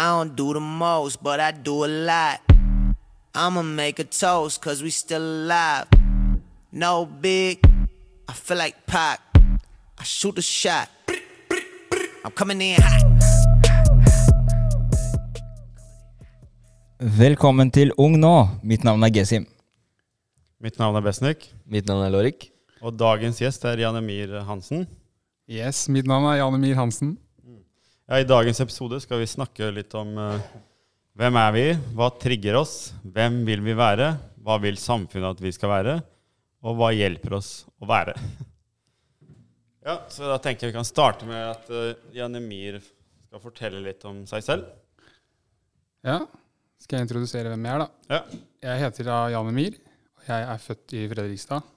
I don't do the most, but I do a lot. I'ma make a toast, cause we still alive. No big, I feel like Pac. I shoot a shot. I'm coming in. Velkommen til Ung nå. Mitt navn er Gesim. Mitt navn er Besnik, Mitt navn er Lorik. og dagens gjest er Jan Emir Hansen. Yes, mitt navn er Jan Emir Hansen. Ja, I dagens episode skal vi snakke litt om uh, hvem er vi, hva trigger oss, hvem vil vi være, hva vil samfunnet at vi skal være, og hva hjelper oss å være. Ja, så Da tenker jeg vi kan starte med at uh, Jan Emir skal fortelle litt om seg selv. Ja, skal jeg introdusere hvem jeg er, da? Ja, Jeg heter da Janne Emir, og jeg er født i Fredrikstad.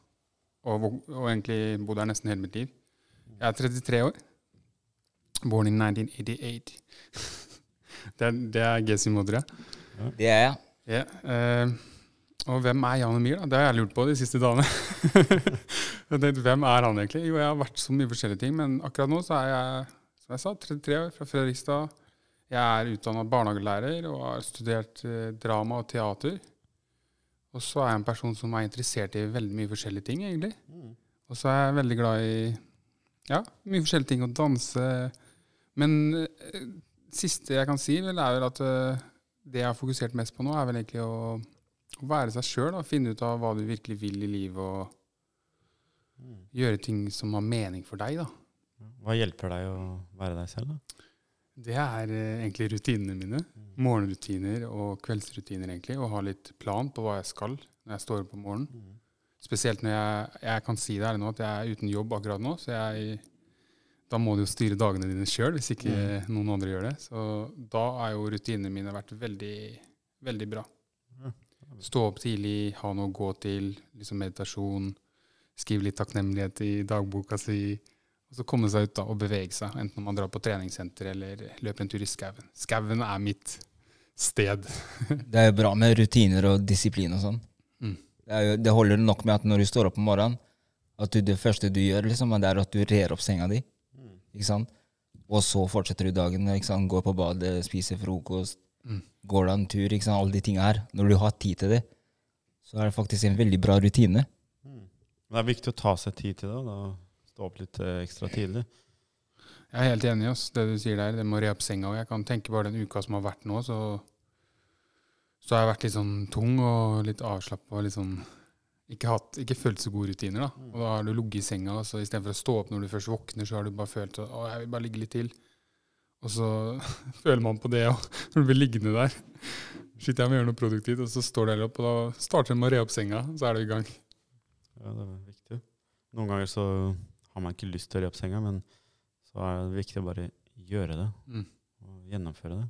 Og, og egentlig bodd her nesten hele mitt liv. Jeg er 33 år. Born in 1988. det er, det er Gesim Odre. Det er jeg. Ja, Uh, og hvem er Jan Emil? da? Det har jeg lurt på de siste dagene. hvem er han egentlig? Jo, jeg har vært så mye forskjellige ting, men akkurat nå så er jeg, som jeg sa, 33 år, fra Fredrikstad. Jeg er utdanna barnehagelærer og har studert eh, drama og teater. Og så er jeg en person som er interessert i veldig mye forskjellige ting, egentlig. Og så er jeg veldig glad i ja, mye forskjellige ting. Å danse. Men uh, siste jeg kan si, vel, er vel at uh, det jeg har fokusert mest på nå, er vel egentlig å, å være seg sjøl. Finne ut av hva du virkelig vil i livet, og gjøre ting som har mening for deg. da. Hva hjelper deg å være deg selv? da? Det er uh, egentlig rutinene mine. Morgenrutiner og kveldsrutiner, egentlig. Og ha litt plan på hva jeg skal når jeg står opp om morgenen. Spesielt når jeg, jeg kan si det her nå at jeg er uten jobb akkurat nå. Så jeg, da må du jo styre dagene dine sjøl, hvis ikke noen andre gjør det. Så da har jo rutinene mine vært veldig, veldig bra. Stå opp tidlig, ha noe å gå til, liksom meditasjon. Skrive litt takknemlighet i dagboka si. Og så komme seg ut da og bevege seg, enten om man drar på treningssenter eller løper en tur i skauen. Skauen er mitt sted. Det er jo bra med rutiner og disiplin og sånn. Mm. Det, jo, det holder nok med at når du står opp om morgenen, at du, det første du gjør, liksom, er at du rer opp senga di. Ikke sant? Og så fortsetter du dagen. Ikke sant? Går på badet, spiser frokost, Mm. går deg en tur. Ikke sant? Alle de tinga her. Når du har tid til det, så er det faktisk en veldig bra rutine. Det er viktig å ta seg tid til det. da. Stå opp litt eh, ekstra tidlig. Jeg er helt enig i oss, det du sier der. Det må re opp senga. Og jeg kan tenke bare den uka som har vært nå, så, så har jeg vært litt sånn tung og litt avslappa og litt sånn ikke, hatt, ikke følt så gode rutiner. da. Og da har du ligget i senga, og så istedenfor å stå opp når du først våkner, så har du bare følt at å, jeg vil bare ligge litt til. Og så føler man på det òg, når du blir liggende der. Shit, jeg må gjøre noe produktivt, og så står du der opp, og da starter du med å re opp senga, så er du i gang. Ja, det er viktig. Noen ganger så har man ikke lyst til å re opp senga, men så er det viktig å bare gjøre det. Mm. Og gjennomføre det.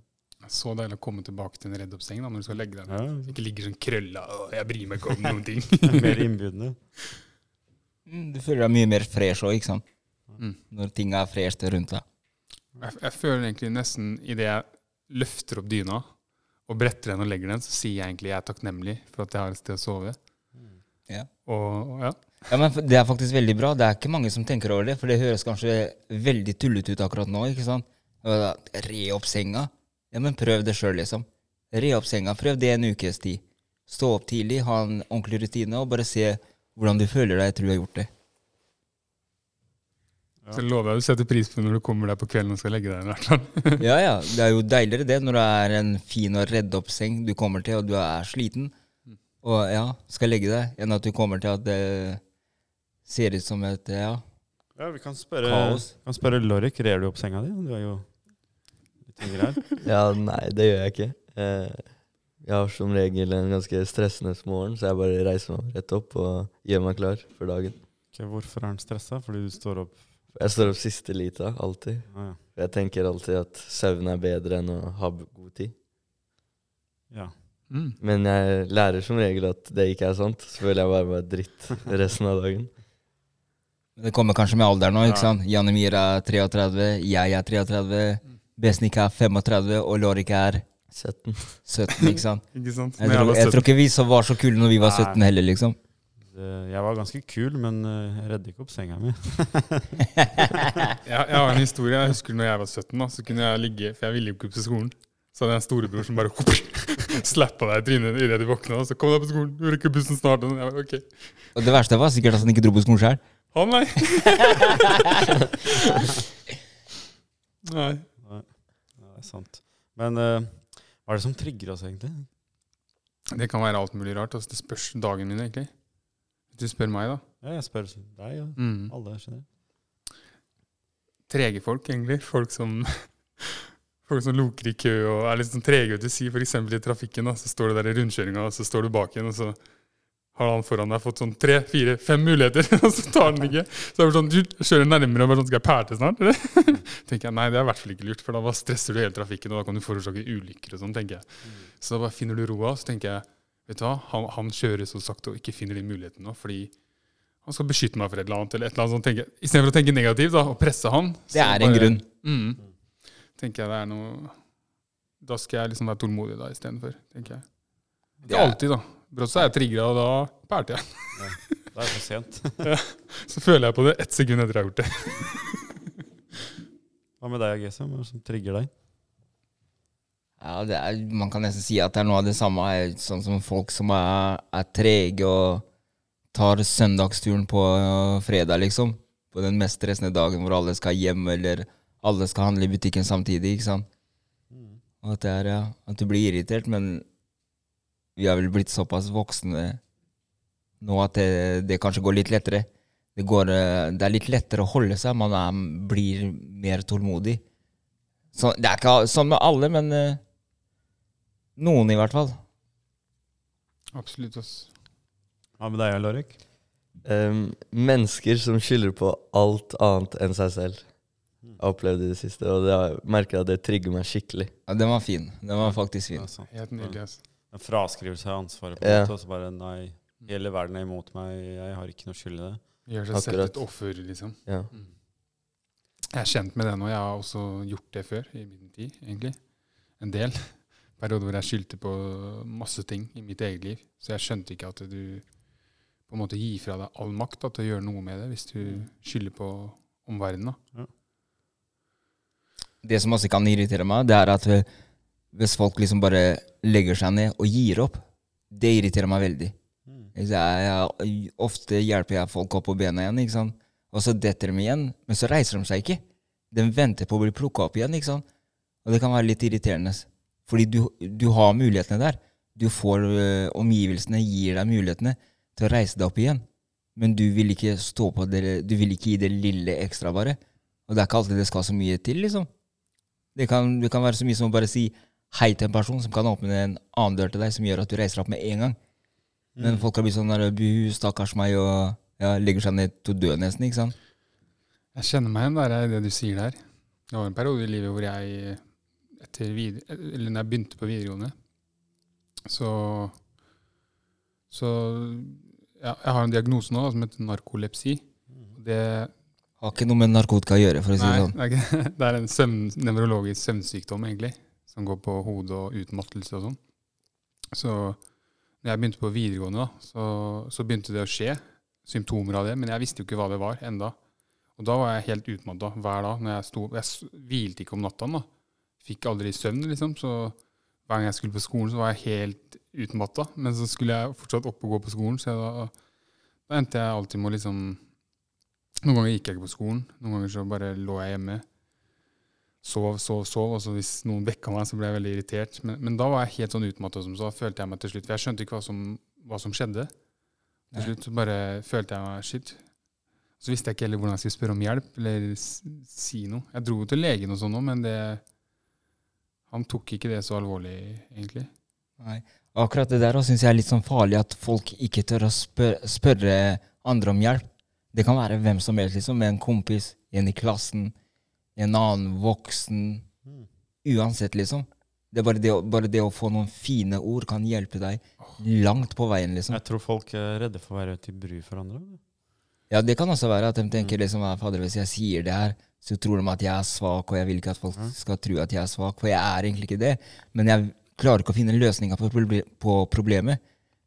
Så deilig å komme tilbake til en redd opp seng da, når du skal legge deg. Ja. Ikke ligger sånn krølla og jeg bryr meg ikke om noen ting. Mer innbydende. Mm, Du føler deg mye mer fresh òg, ikke sant? Mm. Når ting er fresh rundt deg. Jeg, jeg føler egentlig nesten idet jeg løfter opp dyna og bretter den og legger den, så sier jeg egentlig jeg er takknemlig for at jeg har et sted å sove. Ja. Og, og ja, Ja, men Det er faktisk veldig bra. Det er ikke mange som tenker over det, for det høres kanskje veldig tullete ut akkurat nå. ikke sant? Re opp senga. Ja, men prøv det sjøl, liksom. Re opp senga. Prøv det en ukes tid. Stå opp tidlig, ha en ordentlig rutine, og bare se hvordan du føler deg etter du har gjort det. så lover jeg å sette pris på når du kommer der på kvelden og skal legge deg. i hvert fall. Ja, ja. Det er jo deiligere det når det er en fin og redd opp seng du kommer til, og du er sliten, og ja, skal legge deg, enn at du kommer til at det ser ut som et ja, Ja, vi kan spørre, Kaos. kan spørre Lorik. Rer du opp senga di? Du er jo. Ja, nei, det gjør jeg ikke. Eh, Jeg har som regel en ganske stressende morgen, så jeg bare reiser meg rett opp og gjør meg klar for dagen. Ok, hvorfor er han stressa? Fordi du står opp Jeg står opp siste lita, alltid. ah, ja. Jeg tenker alltid at søvn er bedre enn å ha god tid. ja. Mm. Men jeg lærer som regel at det ikke er sant. Så føler jeg bare meg dritt resten av dagen. Det kommer kanskje med alderen nå, ikke Ja. sant? Janemir er 33, jeg er 33, Besnik er 35, og Lorik er 17. 17, ikke sant? Ikke sant? Jeg tror, jeg tror ikke vi så var så kule når vi var Nei. 17 heller, liksom. Jeg var ganske kul, men eh, jeg redder ikke opp senga mi. Jeg, jeg har en historie. Jeg husker når jeg var 17, da, så kunne jeg ligge For jeg ville jo ikke på skolen. Så hadde jeg en storebror som bare slappa deg i trynet idet du våkna. Og så kom deg på skolen, du rekker bussen snart. Og jeg bare, ok. Og det verste var sikkert at han ikke dro på skolen sjøl. Han, nei. nei. Sant. Men uh, hva er det som trigger oss, egentlig? Det kan være alt mulig rart. Altså, det spørs dagen min, egentlig. Hvis du spør meg, da. Ja, jeg spør deg og Mm. alle. skjønner. Trege folk, egentlig. Folk som Folk som loker i kø og er litt sånn trege. Du, si f.eks. i trafikken, da, så står du der i rundkjøringa, og så står du bak igjen, og så har han foran deg fått sånn tre, fire, fem muligheter, og så tar han ikke. Så er det sånn, du kjører nærmere og bare sånn, skal jeg pære snart? Eller? tenker jeg, Nei, det er i hvert fall ikke lurt, for da bare stresser du hele trafikken, og da kan du forårsake ulykker og sånn, tenker jeg. Så da bare finner du roa, så tenker jeg, vet du hva, han, han kjører så sakte og ikke finner de mulighetene nå, fordi han skal beskytte meg for et eller annet, eller et eller annet sånt, tenker jeg. I stedet for å tenke negativt da, og presse han. Det er er en grunn. Mm. Tenker jeg det er noe Da skal jeg liksom være tålmodig da istedenfor, tenker jeg. Ikke Det er- alltid, da. Brått så er jeg trigga, og da pælte jeg. Det er for sent. Så føler jeg på det ett sekund etter jeg har gjort det. Hva med deg, GSM? Hva som trigger deg? Ja, det er, Man kan nesten si at det er noe av det samme. Sånn som folk som er, er trege og tar søndagsturen på øh, fredag, liksom. På den mest stressende dagen hvor alle skal hjem, eller alle skal handle i butikken samtidig. ikke sant? Og at, det er, ja, at du blir irritert, men vi har vel blitt såpass voksne nå at det, det kanskje går litt lettere. Det, går, øh, det er litt lettere å holde seg. Man er, blir mer tålmodig. Så, det er ikke sånn med alle, men øh, noen i hvert fall. Absolutt. ass. Hva med deg, Lorek? Um, mennesker som skylder på alt annet enn seg selv. Jeg har opplevd det i det siste, og det har- merker at det trigger meg skikkelig. Ja, den var fin. Den var faktisk fin. Ja. Helt nydelig. ass. En fraskrivelse av ansvaret på en måte, og så bare nei, hele verden er imot meg, jeg har ikke noe skyld i det. Gjør seg selv et offer, liksom. Ja. Jeg er kjent med det nå. Jeg har også gjort det før i min tid, egentlig. En del. Perioder hvor jeg skyldte på masse ting i mitt eget liv. Så jeg skjønte ikke at du på en måte gir fra deg all makt da, til å gjøre noe med det, hvis du skylder på omverdenen. Ja. Det som også kan irritere meg, det er at øh, hvis folk liksom bare legger seg ned og gir opp, det irriterer meg veldig. Ikke? Jeg, jeg, ofte hjelper jeg folk opp på bena igjen, ikke sant? og så detter de igjen, men så reiser de seg ikke. De venter på å bli plukka opp igjen, ikke sant? og det kan være litt irriterende. Fordi du, du har mulighetene der. Du får ø, Omgivelsene gir deg mulighetene til å reise deg opp igjen. Men du vil ikke stå på det, du vil ikke gi det lille ekstra, bare. Og det er ikke alltid det skal så mye til, liksom. Det kan, det kan være så mye som å bare si hei til en person som kan åpne en annen dør til deg, som gjør at du reiser deg opp med en gang. Men folk har blitt sånn der, bu, stakkars meg, og ja, legger seg ned til å dø nesten, ikke sant? Jeg kjenner meg igjen der, i det du sier der. Det var en periode i livet hvor jeg etter videre, eller når jeg begynte på videregående, så Så ja, jeg har en diagnose nå som heter narkolepsi. Det, Har ikke noe med narkotika å gjøre, for å si det sånn. det er, det er en søvn, nevrologisk søvnsykdom, egentlig, som går på hode og utmattelse og sånn. Så når jeg begynte på videregående, da, så, så begynte det å skje symptomer av det, men jeg visste jo ikke hva det var enda. Og da var jeg helt utmatta hver dag. når Jeg sto, jeg hvilte ikke om natta. da. Fikk aldri søvn, liksom. Så hver gang jeg skulle på skolen, så var jeg helt utmatta. Men så skulle jeg fortsatt opp og gå på skolen, så da, da endte jeg alltid med å liksom Noen ganger gikk jeg ikke på skolen. Noen ganger så bare lå jeg hjemme. Sov, sov, sov. Og så hvis noen vekka meg, så ble jeg veldig irritert. Men, men da var jeg helt sånn utmatta, som så følte jeg meg til slutt. For jeg skjønte ikke hva som, hva som skjedde. Til slutt så bare følte jeg meg shit. Så visste jeg ikke heller hvordan jeg skulle spørre om hjelp eller si noe. Jeg dro jo til legen og sånn òg, men det Han tok ikke det så alvorlig, egentlig. Nei. Akkurat det der syns jeg er litt sånn farlig, at folk ikke tør å spør, spørre andre om hjelp. Det kan være hvem som helst, liksom. En kompis, en i klassen, en annen voksen. Uansett, liksom. Det er bare det, å- bare det å få noen fine ord kan hjelpe deg langt på veien, liksom. Jeg tror folk er redde for å være til bry for andre. Ja, det kan også være at de tenker liksom, fader, hvis jeg sier det her, så tror de at jeg er svak, og jeg vil ikke at folk skal tro at jeg er svak, for jeg er egentlig ikke det. Men jeg klarer ikke å finne løsninga på, problemet.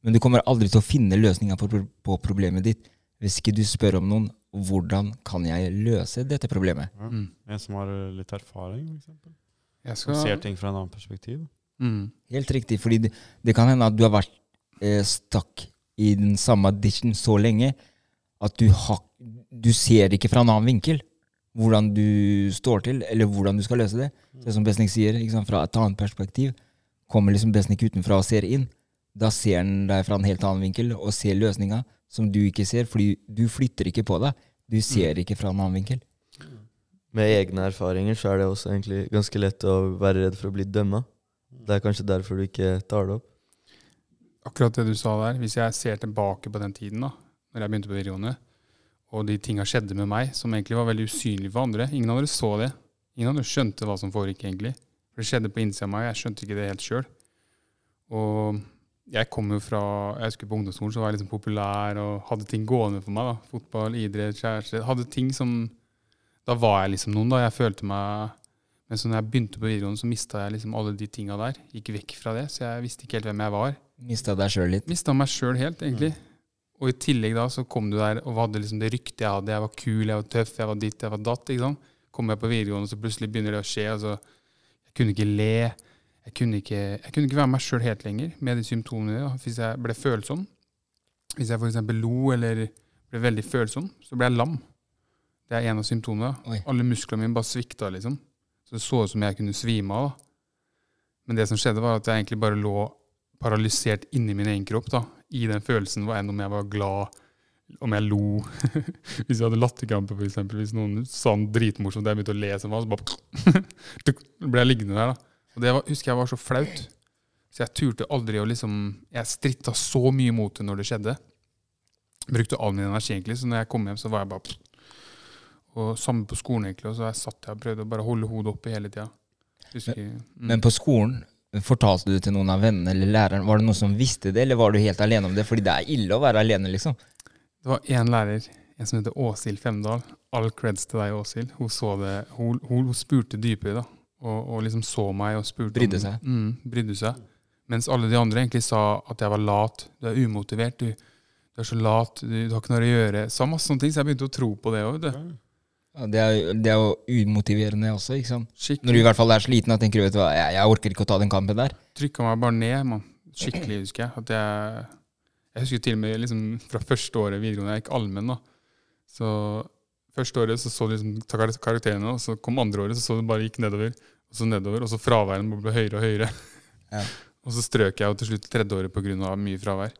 Men du kommer aldri til å finne løsninga på problemet ditt hvis ikke du spør om noen hvordan kan jeg løse dette problemet. Ja. En som har litt erfaring, f.eks. skal ser ting fra en annen perspektiv. mm. Helt riktig, fordi det, det kan hende at du har vært eh, stakk i den samme ditchen så lenge at du, ha, du ser ikke fra en annen vinkel hvordan du står til, eller hvordan du skal løse det. Det som Besnik sier, liksom, fra et annet perspektiv. Kommer liksom Besnik utenfra og ser inn, da ser han deg fra en helt annen vinkel og ser løsninga som du ikke ser, fordi du flytter ikke på deg. Du ser ikke fra en annen vinkel. Med egne erfaringer så er det også egentlig ganske lett å være redd for å bli dømma. Det er kanskje derfor du ikke tar det opp. akkurat det du sa der, hvis jeg ser tilbake på den tiden, da når jeg begynte på videregående, og de tinga skjedde med meg, som egentlig var veldig usynlige for andre Ingen av dere så det. Ingen av dere skjønte hva som foregikk, egentlig. For det skjedde på innsida av meg, jeg skjønte ikke det helt sjøl. Og jeg kom jo fra Jeg husker på ungdomsskolen så var jeg liksom populær og hadde ting gående for meg. da Fotball, idrett, kjæreste. Hadde ting som Da var jeg liksom noen, da. Jeg følte meg Men så når jeg begynte på videregående, så mista jeg liksom alle de tinga der. Gikk vekk fra det, så jeg visste ikke helt hvem jeg var. Mista deg sjøl litt. Mista meg sjøl helt, egentlig. Og i tillegg da så kom du der og hadde liksom det ryktet jeg hadde. Jeg var kul, jeg var tøff, jeg var ditt, jeg var datt. ikke sant? Kom jeg på videregående, så plutselig begynner det å skje. altså Jeg kunne ikke le. Jeg kunne ikke, jeg kunne ikke være meg sjøl helt lenger med de symptomene. Hvis jeg ble følsom, hvis jeg f.eks. lo eller ble veldig følsom, så ble jeg lam. Det er en av symptomene. Oi. Alle musklene mine bare svikta, liksom. Så det så ut som jeg kunne svime av. da. Men det som skjedde, var at jeg egentlig bare lå paralysert inni min egen kropp. da, I den følelsen var enn om jeg var glad, om jeg lo. hvis jeg hadde latterkrampe, f.eks. Hvis noen sa noe dritmorsomt, og jeg begynte å le som så bare ble jeg liggende der. da. Og det var, husker jeg var så flaut. Så jeg turte aldri å liksom Jeg stritta så mye mot det når det skjedde. Brukte all min energi, egentlig. Så når jeg kom hjem, så var jeg bare Og samme på skolen, egentlig. Og så jeg satt jeg og prøvde å bare holde hodet oppe hele tida. Mm. Men på skolen, fortalte du til noen av vennene eller læreren? Var det noen som visste det, eller var du helt alene om det? Fordi det er ille å være alene, liksom. Det var én lærer, en som heter Åshild Femdal. All creds til deg, Åshild. Hun, så det, hun, hun, spurte dypere, da. Og, og liksom så meg og spurte Brydde om- seg. Mm, brydde seg. Mens alle de andre egentlig sa at jeg var lat. Du er umotivert. Du, du er så lat. Du, du har ikke noe å gjøre. Sa masse sånne ting, så jeg begynte å tro på det òg. Ja, det, er, det er jo umotiverende også, ikke sant. Skikkelig. Når du i hvert fall er sliten og tenker vet du hva, jeg, jeg orker ikke å ta den kampen der. Trykka meg bare ned, mann. Skikkelig, husker jeg. At jeg, jeg husker til og med liksom, fra første året videregående, jeg gikk allmenn, da. Så første året så så du liksom karakterene, og så kom andre året, så så du bare gikk nedover, og så nedover, og så fraværen ble høyere og høyere. Ja. og så strøk jeg jo til slutt tredje året pga. mye fravær.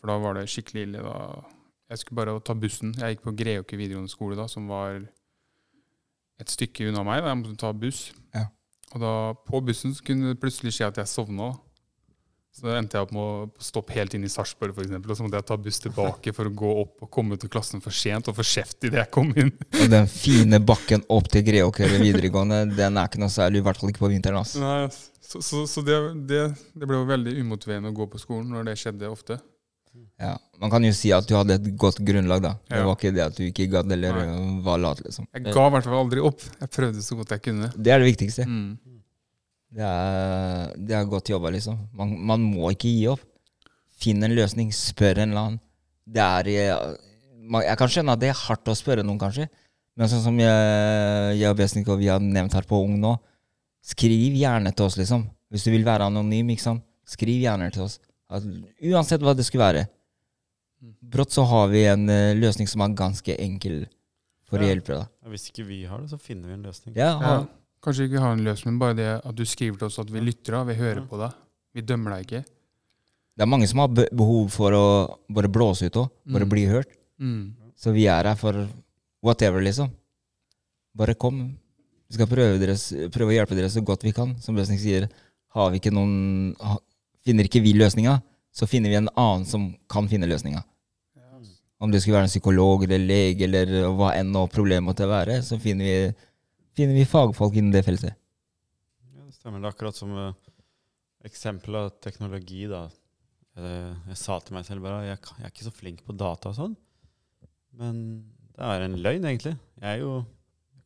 For da var det skikkelig ille. da. Jeg skulle bare ta bussen. Jeg gikk på Greåker videregående skole, da, som var et stykke unna meg. Da. Jeg måtte ta buss. Ja. Og da på bussen så kunne det plutselig skje at jeg sovna. da. Så endte jeg opp med å stoppe helt inn i Sarpsborg, eksempel, og så måtte jeg ta buss tilbake for å gå opp og komme til klassen for sent og få kjeft idet jeg kom inn. Og den fine bakken opp til Greåker videregående, den er ikke noe særlig, i hvert fall ikke på vinteren. Altså. Nei, så så, så det, det, det ble jo veldig umotiverende å gå på skolen når det skjedde ofte. Ja. Man kan jo si at du hadde et godt grunnlag, da. Det Ja. var ikke det at du ikke gadd eller Nei. var lat, liksom. Jeg ga i hvert fall aldri opp. Jeg prøvde så godt jeg kunne. Det er det viktigste. Mm. Det er, det er godt jobba, liksom. Man, man må ikke gi opp. Finn en løsning, spør en eller annen. Det er eh, Jeg kan skjønne at det er hardt å spørre noen, kanskje. Men sånn som jeg, jeg og Besnikov vi har nevnt her på Ung nå, skriv gjerne til oss, liksom. Hvis du vil være anonym, ikke sant. Skriv gjerne til oss. At, uansett hva det skulle være. Brått så har vi en eh, løsning som er ganske enkel for å Ja. hjelpe deg. Hvis ikke vi har det, så finner vi en løsning. Ja, Ja. Kanskje ikke har en løsning, bare det at du skriver til oss at vi lytter, av, vi hører på deg. Vi dømmer deg ikke. Det er mange som har behov for å bare blåse ut òg. Bare Mm. bli hørt. Mm. Så vi er her for whatever, liksom. Bare kom. Vi skal prøve, deres, prøve å hjelpe dere så godt vi kan. Som Løsning sier, har vi ikke noen ha, Finner ikke vi løsninga, så finner vi en annen som kan finne løsninga. Om det skulle være en psykolog eller lege eller hva enn nå problemet måtte være, så finner vi, finner vi fagfolk innen det feltet. Ja, det stemmer. Det er akkurat som uh, eksempel av teknologi. da. Jeg, jeg sa til meg selv bare jeg, jeg er ikke så flink på data og sånn. Men det er en løgn, egentlig. Jeg er jo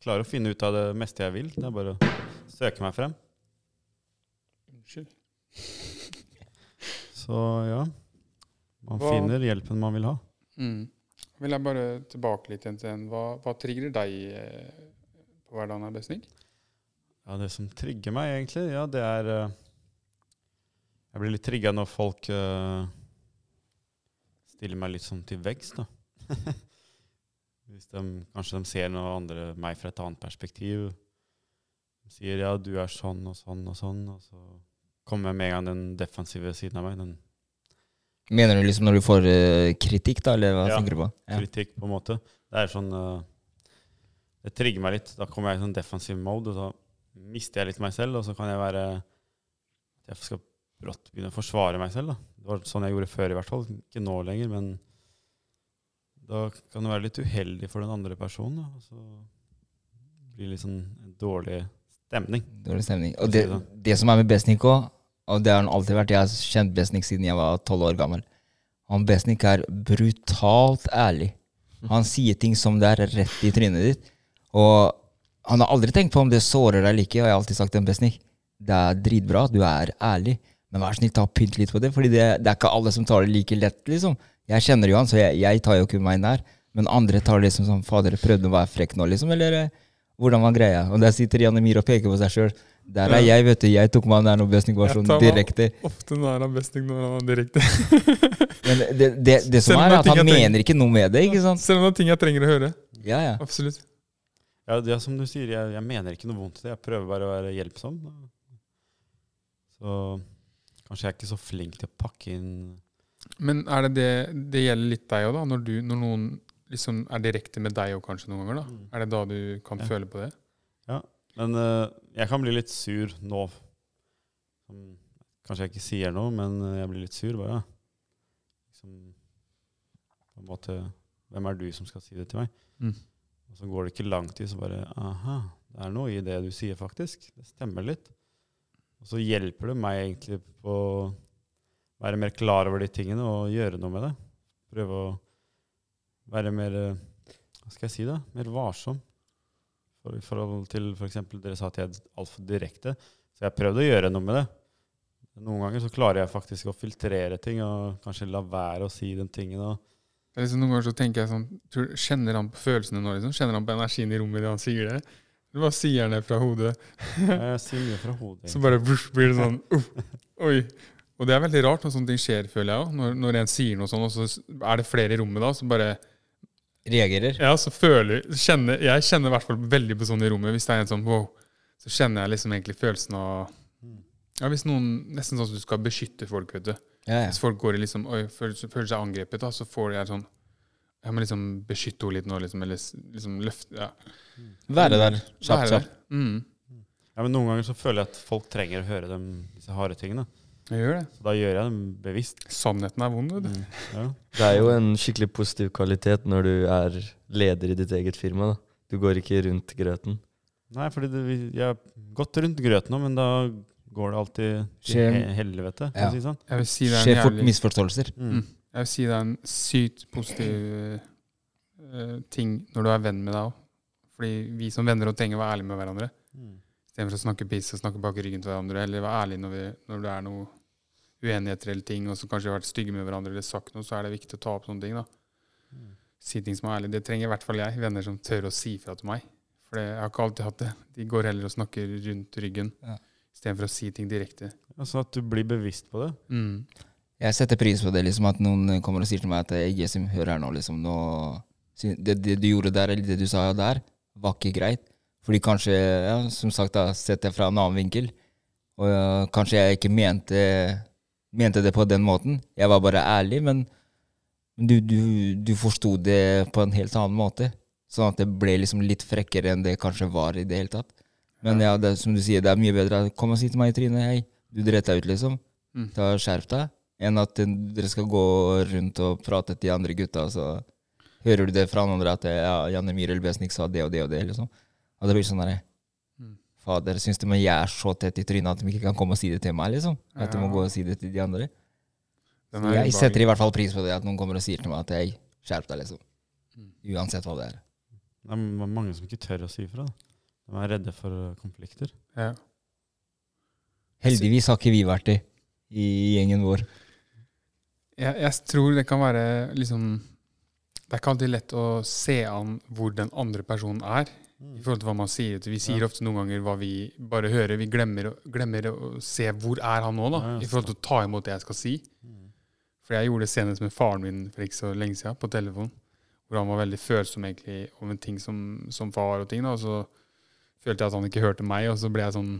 klar klarer å finne ut av det meste jeg vil. Det er bare å søke meg frem. Unnskyld. Så ja. Man Hva- finner hjelpen man vil ha. Mm. Vil jeg bare tilbake litt igjen til en. Hva, hva trigger deg eh, er hverdagen, her, Besnik? Ja, det som trigger meg, egentlig, ja, det er eh, Jeg blir litt trigga når folk eh, stiller meg litt sånn til veggs, da. Hvis de, kanskje de ser noe andre meg fra et annet perspektiv. De sier ja, du er sånn og sånn og sånn, og så kommer jeg med en gang den defensive siden av meg. Den Mener du liksom når du får uh, kritikk, da, eller hva Ja. tenker du på? Ja. kritikk, på en måte. Det er sånn eh, Det trigger meg litt. Da kommer jeg i sånn defensive mode, og så mister jeg litt meg selv, og så kan jeg være Jeg skal brått begynne å forsvare meg selv. da. Det var sånn jeg gjorde før, i hvert fall. Ikke nå lenger, men da kan det være litt uheldig for den andre personen. Da. Og så blir det litt sånn en dårlig stemning. Dårlig stemning. Og det, det det som er med Besnik òg, og det har han alltid vært Jeg har kjent Besnik siden jeg var tolv år gammel. Han Besnik er brutalt ærlig. Han sier ting som det er rett i trynet ditt. Og han har aldri tenkt på om det sårer deg eller ikke, og jeg har alltid sagt til Besnik det er dritbra, du er ærlig, men vær snill, ta pynt litt på det, Fordi det, det er ikke alle som tar det like lett, liksom. Jeg kjenner jo han, så jeg, jeg tar jo ikke meg nær. Men andre tar det liksom som fader, prøvde å være frekk nå, liksom, eller eh, hvordan var greia? Og der sitter Jan Emir og peker på seg sjøl. Der er jeg, vet du. Jeg tok meg nær når Besnik var sånn direkte. Ofte nær av besting når han var direkte. Men det, det, det som er, er at han mener ikke noe med det, ikke sant? Selv om det er ting jeg trenger å høre. Ja, ja. Absolutt. Ja, det er som du sier, jeg, jeg mener ikke noe vondt i det. Jeg prøver bare å være hjelpsom. Så kanskje jeg er ikke så flink til å pakke inn Men er det det det gjelder litt deg òg, da? Når, du, når noen liksom er direkte med deg òg kanskje noen ganger, da? Mm. Er det da du kan Ja. føle på det? Ja. Men uh, jeg kan bli litt sur nå. Kanskje jeg ikke sier noe, men eh, jeg blir litt sur. bare. Liksom, på en måte, Hvem er du som skal si det til meg? Mm. Og så går det ikke lang tid, så bare Aha, det er noe i det du sier, faktisk. Det stemmer litt. Og så hjelper det meg egentlig på å være mer klar over de tingene og gjøre noe med det. Prøve å være mer Hva skal jeg si, da? Mer varsom. For, I forhold til f.eks. dere sa at jeg er altfor direkte. Så jeg har prøvd å gjøre noe med det. Noen ganger så klarer jeg faktisk å filtrere ting og kanskje la være å si den tingen. Og, liksom, noen ganger så tenker jeg sånn tror, Kjenner han på følelsene nå? liksom? Kjenner han på energien i rommet da han sier det? Eller bare sier han det fra hodet? jeg sier det fra hodet. Så bare bush, blir det sånn uff, Oi. Og det er veldig rart når sånne ting skjer, føler jeg òg. Når, når en sier noe sånn, og så er det flere i rommet da, så bare Reagerer. Ja, så føler kjenner, Jeg kjenner i hvert fall veldig på sånn i rommet. Hvis det er en sånn wow, så kjenner jeg liksom egentlig følelsen av Ja, hvis noen Nesten sånn at du skal beskytte folk, vet du. Ja, ja. Hvis folk går i liksom Oi, føler, føler seg angrepet, da, så får de sånn Jeg må liksom beskytte henne litt nå, liksom. Eller liksom løfte Ja. Være der. Kjapt, Være kjapt. der. Mm. Ja, men Noen ganger så føler jeg at folk trenger å høre dem, disse harde tingene. Jeg gjør det. Så da gjør jeg dem bevisst. Sannheten er vond, vet du. Ja. Det er jo en skikkelig positiv kvalitet når du er leder i ditt eget firma. da. Du går ikke rundt grøten. Nei, fordi det, jeg har gått rundt grøten nå, men da går det alltid til helvete, Ja. si sånn. Jeg vil si det er Skjer fort jævlig misforståelser. Mm. Mm. Jeg vil si det er en sykt positiv uh, ting når du er venn med deg òg. Fordi vi som venner og trenger å være ærlige med hverandre. Mm. Istedenfor å snakke piss og snakke bak ryggen til hverandre. Eller være ærlig når, vi, når det er noe uenigheter eller ting, og så kanskje har vært stygge med hverandre eller sagt noe, så er det viktig å ta opp sånne ting. da. Si ting som er ærlig. Det trenger i hvert fall jeg. Venner som tør å si fra til meg. For jeg har ikke alltid hatt det. De går heller og snakker rundt ryggen Ja. Istedenfor å si ting direkte. Ja, sånn at du blir bevisst på det. Mm. Jeg setter pris på det, liksom at noen kommer og sier til meg at jeg som hører her nå, liksom. Nå, det, det du gjorde der, eller det du sa der, var ikke greit. Fordi kanskje, ja, som sagt, da, sett det fra en annen vinkel. Og ja, kanskje jeg ikke mente, mente det på den måten. Jeg var bare ærlig, men du, du, du forsto det på en helt annen måte. Sånn at det ble liksom litt frekkere enn det kanskje var i det hele tatt. Men ja, det, som du sier, det er mye bedre. å komme og si til meg i trynet, hei, du dreit deg ut, liksom. Mm. Ta Skjerp deg. Enn at dere skal gå rundt og prate til de andre gutta, så hører du det fra noen andre at ja, Janne Myhrel Besnik sa det og det og det. liksom. Og det blir sånn derre Mm. Fader, syns de jeg er så tett i trynet at de ikke kan komme og si det til meg? liksom? At de må gå og si det til de andre? Jeg setter i hvert fall pris på det, at noen kommer og sier til meg at jeg skjerp deg, liksom. Uansett hva det er. Det er mange som ikke tør å si ifra. De er redde for konflikter. Ja. Heldigvis har ikke vi vært det i gjengen vår. Jeg, jeg tror det kan være liksom Det er ikke alltid lett å se an hvor den andre personen er i forhold til hva man sier. Vi sier ofte noen ganger hva vi bare hører. Vi glemmer, glemmer å se hvor er han nå, da, Ja, ja, i forhold til å ta imot det jeg skal si. For jeg gjorde det senest med faren min for ikke så lenge siden, på telefon. Hvor han var veldig følsom egentlig om en ting som, som far og ting. da, Og så følte jeg at han ikke hørte meg, og så ble jeg sånn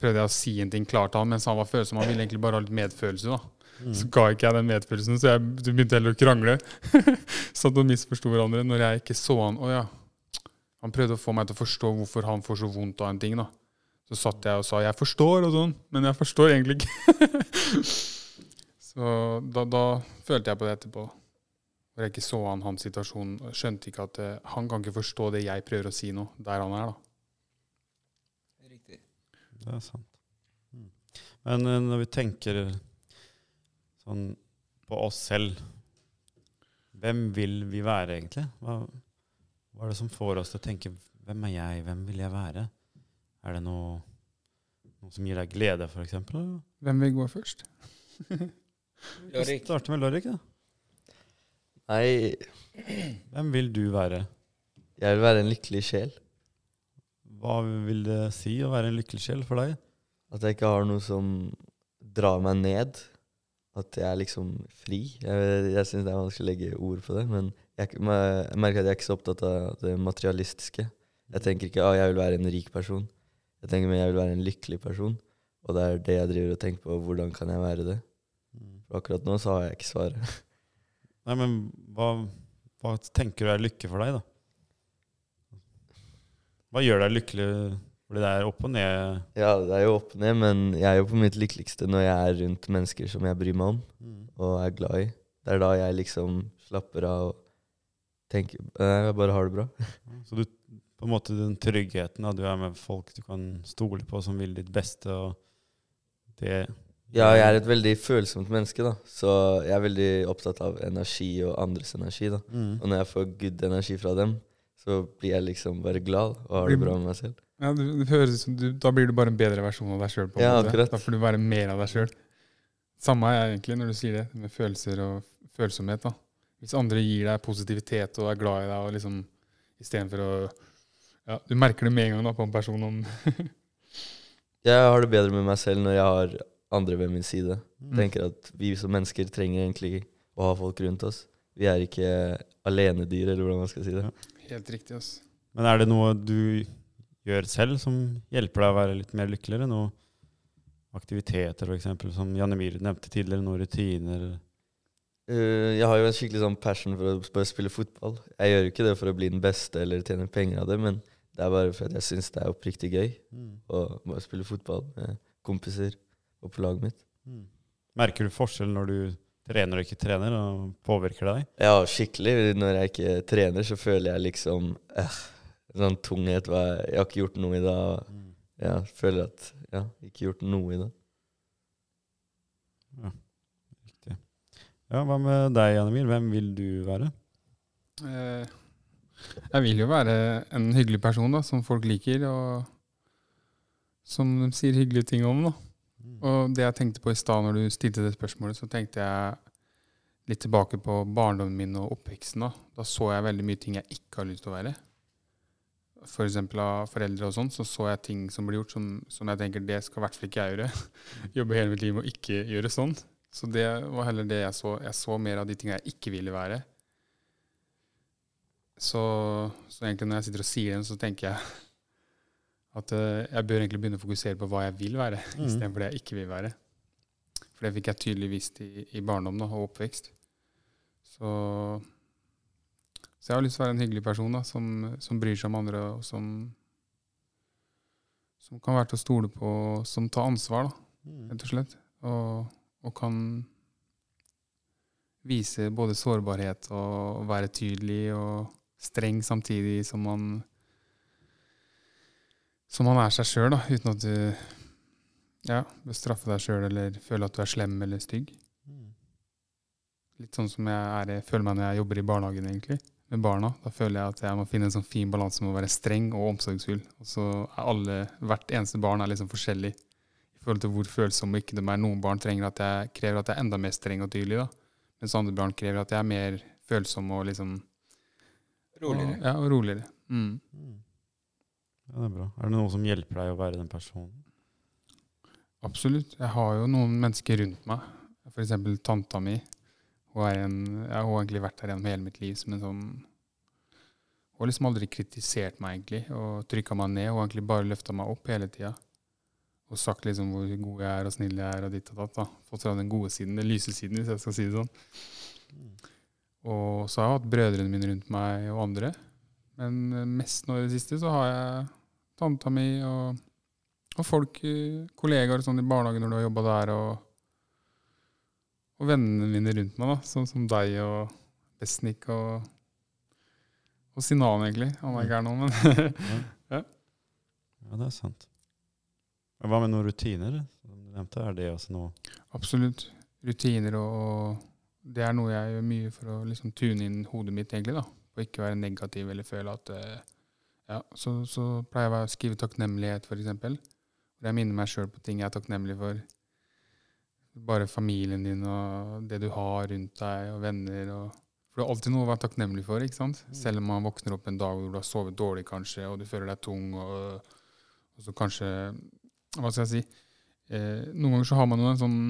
prøvde jeg å si en ting klart til han, mens han var følsom. Han ville egentlig bare ha litt medfølelse. da. Så ga ikke jeg den medfølelsen, så jeg begynte heller å krangle. Satt og misforsto hverandre når jeg ikke så han. Å ja. Han prøvde å få meg til å forstå hvorfor han får så vondt av en ting. da. Så satt jeg og sa 'jeg forstår', og sånn, men jeg forstår egentlig ikke. så da, da følte jeg på det etterpå. Når jeg ikke så han hans situasjon. Skjønte ikke at eh, han kan ikke forstå det jeg prøver å si nå, der han er. da. Det er sant. Mm. Men eh, når vi tenker sånn på oss selv Hvem vil vi være, egentlig? Hva, hva er det som får oss til å tenke Hvem er jeg? Hvem vil jeg være? Er det noe, noe som gir deg glede, f.eks.? Hvem vil gå først? Vi starter med Lorik, da. Nei, Hvem vil du være? jeg vil være en lykkelig sjel. Hva vil det si å være en lykkelig sjel for deg? At jeg ikke har noe som drar meg ned. At jeg er liksom fri. Jeg, jeg syns det er vanskelig å legge ord på det, men jeg, jeg merker at jeg er ikke så opptatt av det materialistiske. Jeg tenker ikke at jeg vil være en rik person. Jeg tenker men jeg vil være en lykkelig person. Og det er det jeg driver og tenker på. Hvordan kan jeg være det? For akkurat nå så har jeg ikke svaret. Nei, men hva, hva tenker du er lykke for deg, da? Hva gjør deg lykkelig? For det er opp og ned. Ja, det er jo opp og ned, men jeg er jo på mitt lykkeligste når jeg er rundt mennesker som jeg bryr meg om og er glad i. Det er da jeg liksom slapper av og tenker Jeg bare har det bra. Så du, på en måte den tryggheten, da, du er med folk du kan stole på, som vil ditt beste, og det Ja, jeg er et veldig følsomt menneske, da. Så jeg er veldig opptatt av energi og andres energi, da. Mm. Og når jeg får good energi fra dem, så blir jeg liksom bare glad og har det bra med meg selv. Ja, det, det høres ut som du, Da blir du bare en bedre versjon av deg sjøl. Ja, akkurat. Da får du være mer av deg sjøl. Samme er jeg egentlig når du sier det, med følelser og følsomhet. da. Hvis andre gir deg positivitet og er glad i deg, og liksom istedenfor å ja, Du merker det med en gang da, på en person om Jeg har det bedre med meg selv når jeg har andre ved min side. Mm. Tenker at vi som mennesker trenger egentlig å ha folk rundt oss. Vi er ikke alenedyr, eller hvordan man skal si det. Helt riktig. ass. Men er det noe du gjør selv som hjelper deg å være litt mer lykkeligere? Noe aktiviteter, f.eks., som Janne Myhre nevnte tidligere? Noen rutiner? Uh, jeg har jo en skikkelig sånn passion for å bare spille fotball. Jeg gjør jo ikke det for å bli den beste eller tjene penger av det, men det er bare fordi jeg syns det er oppriktig gøy å bare spille fotball med kompiser og på laget mitt. Mm. Merker du forskjell når du trener og ikke trener, og påvirker det deg? Ja, skikkelig. Når jeg ikke trener, så føler jeg liksom eh, en sånn tunghet. hva- Jeg har ikke gjort noe i dag. Jeg føler at ja, ikke gjort noe i dag. Riktig. Ja, Hva med deg, Janemir? Hvem vil du være? Eh, Jeg vil jo være en hyggelig person da, som folk liker, og som de sier hyggelige ting om. da. Og det jeg tenkte på i stad når du stilte det spørsmålet, så tenkte jeg litt tilbake på barndommen min og oppveksten. Da Da så jeg veldig mye ting jeg ikke har lyst til å være. Eksempel av foreldre og sånn, så så jeg ting som ble gjort som, som jeg tenker det skal i hvert fall ikke jeg gjøre. Jobbe hele mitt liv å ikke gjøre sånn. Så det var heller det jeg så. Jeg så mer av de tingene jeg ikke ville være. Så, så egentlig når jeg sitter og sier dem, så tenker jeg at eh, jeg bør egentlig begynne å fokusere på hva jeg vil være, Mm. istedenfor det jeg ikke vil være. For det fikk jeg tydelig vist i, i barndom da, og oppvekst. Så, så jeg har lyst til å være en hyggelig person da, som, som bryr seg om andre, og som, som kan være til å stole på, som tar ansvar, da, rett og slett. Og, og kan vise både sårbarhet og være tydelig og streng samtidig som man som man er seg sjøl, uten at du ja, bør straffe deg sjøl eller føle at du er slem eller stygg. Litt sånn som jeg er, jeg føler meg når jeg jobber i barnehagen, egentlig, med barna. Da føler jeg at jeg må finne en sånn fin balanse med å være streng og omsorgsfull. Og så er alle, hvert eneste barn er liksom forskjellig i forhold til hvor følsomme ikke de er. Noen barn trenger at jeg, krever at jeg er enda mer streng og tydelig, da. mens andre barn krever at jeg er mer følsom og liksom Roligere. Og, ja, og roligere. Mm. Ja, det er bra. Er det noen som hjelper deg å være den personen? Absolutt. Jeg har jo noen mennesker rundt meg. F.eks. tanta mi. Hun, en, ja, hun har egentlig vært her gjennom hele mitt liv som en sånn Hun har liksom aldri kritisert meg egentlig og trykka meg ned. Hun har egentlig bare løfta meg opp hele tida. Og sagt liksom hvor god jeg er og snill jeg er og ditt og datt. da. Fått fra den gode siden, den lyse siden, hvis jeg skal si det sånn. Og så har jeg hatt brødrene mine rundt meg og andre. Men eh, mest nå i det siste så har jeg tanta mi og og folk, eh, kollegaer sånn i barnehagen når du har jobba der, og, og vennene mine rundt meg, da, sånn som deg og Besnik og, og Sinan, egentlig. Han er ikke her nå, men Ja, ja, det er sant. Hva med noen rutiner? Som du nevnte, er det også noe absolutt. Rutiner og, og Det er noe jeg gjør mye for å liksom tune inn hodet mitt, egentlig, da. Og ikke være negativ eller føle at eh, Ja, så, så pleier jeg å skrive takknemlighet, eksempel. Hvor jeg minner meg sjøl på ting jeg er takknemlig for. Bare familien din og det du har rundt deg, og venner. og for det er alltid noe å være takknemlig for. ikke sant? Selv om man våkner opp en dag hvor du har sovet dårlig, kanskje, og du føler deg tung, og, og så kanskje Hva skal jeg si? Eh, noen ganger så har man jo en sånn,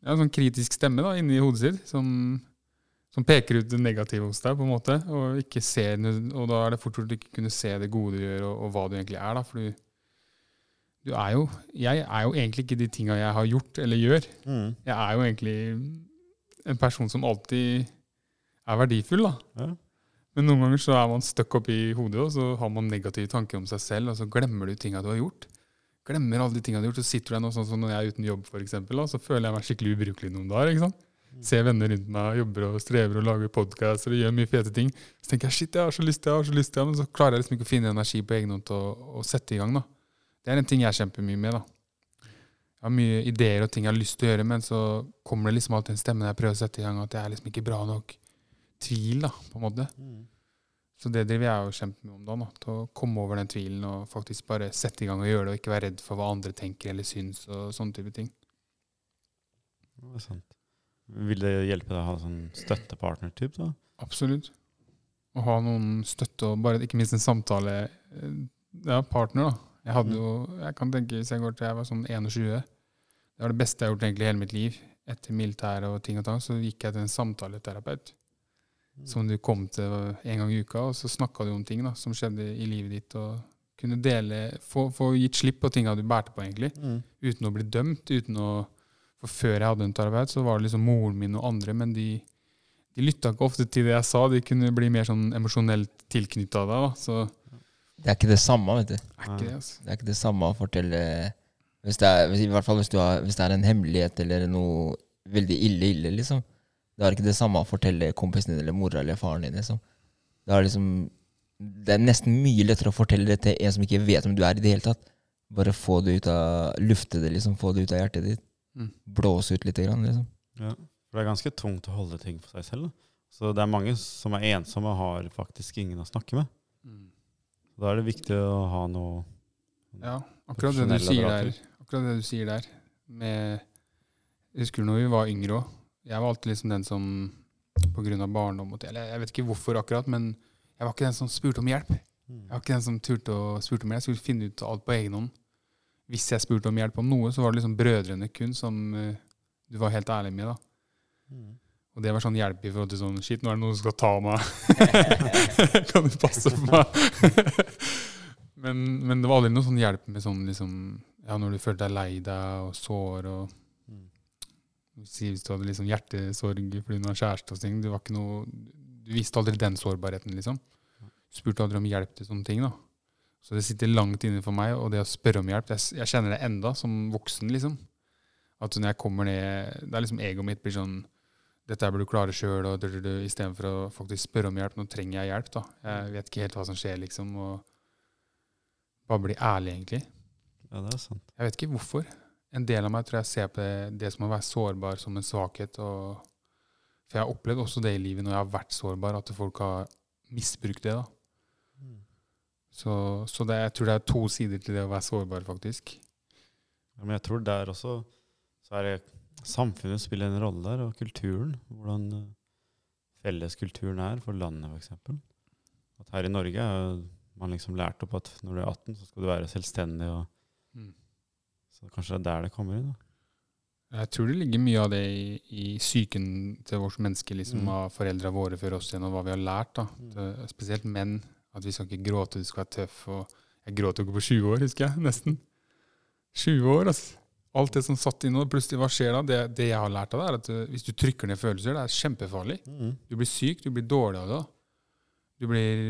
ja, en sånn kritisk stemme da, inni hodet sitt som, som peker ut det negative hos deg, på en måte, og, ikke ser, og da er det fort gjort å ikke kunne se det gode du gjør, og, og hva du egentlig er. da, for du, du er jo, Jeg er jo egentlig ikke de tinga jeg har gjort eller gjør. Jeg er jo egentlig en person som alltid er verdifull. da. Ja. Men noen ganger så er man stuck i hodet, og så har man negative tanker om seg selv, og så glemmer du tinga du har gjort. Glemmer alle de tingene du har gjort, så sitter du der nå sånn som når jeg er uten jobb, for eksempel, da, så føler jeg meg skikkelig ubrukelig noen dager. ikke sant? Ser venner rundt meg jobber og strever og lager podkaster og gjør mye fete ting. Så tenker jeg shit, jeg har så lyst til jeg har så lyst til men så klarer jeg liksom ikke å finne energi på egen hånd til å, å sette i gang. da. Det er en ting jeg kjemper mye med. da. Jeg har mye ideer og ting jeg har lyst til å gjøre, men så kommer det liksom alltid en stemme når jeg prøver å sette i gang, at jeg er liksom ikke bra nok. Tvil, da, på en måte. Så det driver jeg og kjemper med om da, da. Til å komme over den tvilen og faktisk bare sette i gang og gjøre det, og ikke være redd for hva andre tenker eller syns og sånne type ting. Det er sant. Vil det hjelpe deg å ha sånn støttepartner-typ? da? Absolutt. Å ha noen støtte og bare ikke minst en samtale eh, Ja, partner, da. Jeg hadde jo Jeg kan tenke hvis jeg går til jeg var sånn 21 Det var det beste jeg har gjort egentlig i hele mitt liv. Etter militæret og ting og tang, så gikk jeg til en samtaleterapeut. Som du kom til en gang i uka, og så snakka du om ting da, som skjedde i livet ditt. og kunne dele, få, få gitt slipp på tinga du bærte på, egentlig. Uten å bli dømt. uten å For før jeg hadde en terapeut, så var det liksom moren min og andre, men de, de lytta ikke ofte til det jeg sa. De kunne bli mer sånn emosjonelt tilknytta deg. da. Så Det er ikke det samme, vet du. er ikke det, altså. Det er ikke det samme å fortelle hvis det er, hvis, I hvert fall hvis, du har, hvis det er en hemmelighet eller noe veldig ille, ille, liksom. Det er ikke det samme å fortelle kompisen din eller mora eller faren din. liksom. Det er liksom Det er nesten mye lettere å fortelle det til en som ikke vet om du er i det hele tatt. Bare få det ut av Lufte det, liksom. Få det ut av hjertet ditt. Mm. Blåse ut litt, grann, liksom. Ja. For det er ganske tungt å holde ting for seg selv. Da. Så det er mange som er ensomme og har faktisk ingen å snakke med. Mm. Da er det viktig å ha noe Ja, akkurat det du sier der. Akkurat det du sier der. Med, jeg husker når vi var yngre òg. Jeg var alltid liksom den som av barndom og eller Jeg vet ikke hvorfor akkurat, men jeg var ikke den som spurte om hjelp. Jeg var ikke den som turte å spurte om hjelp. Jeg skulle finne ut alt på egen hånd. Hvis jeg spurte om hjelp om noe, så var det liksom brødrene kun som uh, du var helt ærlig med. da. Og det var sånn hjelp i forhold til sånn Shit, nå er det noen som skal ta meg. kan du passe på meg? men, men det var aldri noe sånn hjelp med sånn liksom Ja, når du følte deg lei deg og sår og Si Hvis du hadde liksom hjertesorg fordi du har kjæreste og ting. Det var ikke noe Du visste aldri den sårbarheten, liksom. Spurte aldri om hjelp til sånne ting. da. Så det sitter langt inne for meg, og det å spørre om hjelp Jeg, jeg kjenner det enda som voksen, liksom. At når jeg kommer ned Det er liksom egoet mitt blir sånn dette burde du klare sjøl, istedenfor å faktisk spørre om hjelp. Nå trenger jeg hjelp, da. Jeg vet ikke helt hva som skjer, liksom. Og bare bli ærlig, egentlig. Ja, det er sant. Jeg vet ikke hvorfor. En del av meg tror jeg ser på det, det som å være sårbar som en svakhet. Og, for jeg har opplevd også det i livet når jeg har vært sårbar, at folk har misbrukt det. da. Så, så det, jeg tror det er to sider til det å være sårbar, faktisk. Ja, men jeg tror der også så er det samfunnet spiller en rolle der, og kulturen. Hvordan eh, felleskulturen er for landet, f.eks. At her i Norge er man liksom lært opp at når du er 18, så skal du være selvstendig. Og, Mm. Så kanskje det er der det kommer inn. da. Jeg tror det ligger mye av det i, i psyken til vårt menneske, liksom, Mm. av foreldra våre før oss gjennom hva vi har lært. da. Det, spesielt menn. At vi skal ikke gråte, du skal være tøff. og Jeg gråt jo ikke på 20 år, husker jeg. Nesten. 20 år, altså. Alt det som satt inne, og plutselig, hva skjer da? Det, det jeg har lært av det, er at uh, hvis du trykker ned følelser, det er kjempefarlig. Du blir syk, du blir dårlig av det. Du blir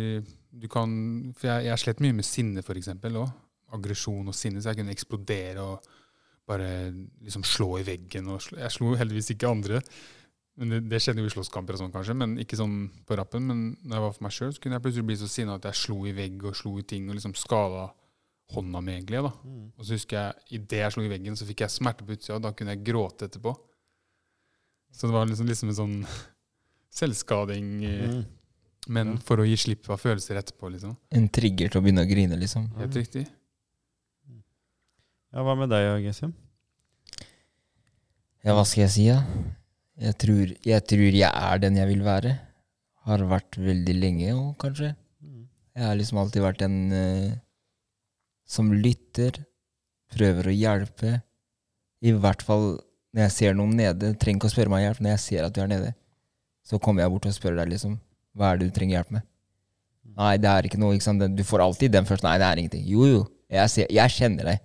du kan, For jeg, jeg slet mye med sinne, eksempel, også. Aggresjon og sinne. Så jeg kunne eksplodere og bare liksom slå i veggen. Og slå, jeg slo heldigvis ikke andre. Men det, det skjedde jo i slåsskamper og sånn, kanskje. Men ikke sånn på rappen. Men når jeg var for meg sjøl, så kunne jeg plutselig bli så sinna at jeg slo i vegg og slo i ting og liksom skada hånda mi, egentlig. da. Og så husker jeg idet jeg slo i veggen, så fikk jeg smerte på utsida, og da kunne jeg gråte etterpå. Så det var liksom, liksom en sånn selvskading. eh, Mm. men for å gi slipp av følelser etterpå, liksom. En trigger til å begynne å grine, liksom. Helt riktig. Ja, Hva med deg, GSM? Ja, hva skal jeg si, da? Jeg tror, jeg tror jeg er den jeg vil være. Har vært veldig lenge òg, kanskje. Jeg har liksom alltid vært en uh, som lytter, prøver å hjelpe. I hvert fall når jeg ser noen nede. Trenger ikke å spørre meg om hjelp. Når jeg ser at du er nede, så kommer jeg bort og spør deg liksom Hva er det du trenger hjelp med? Nei, det er ikke noe. ikke sant? Du får alltid den først. Nei, det er ingenting. Jo, jo. Jeg, ser, jeg kjenner deg.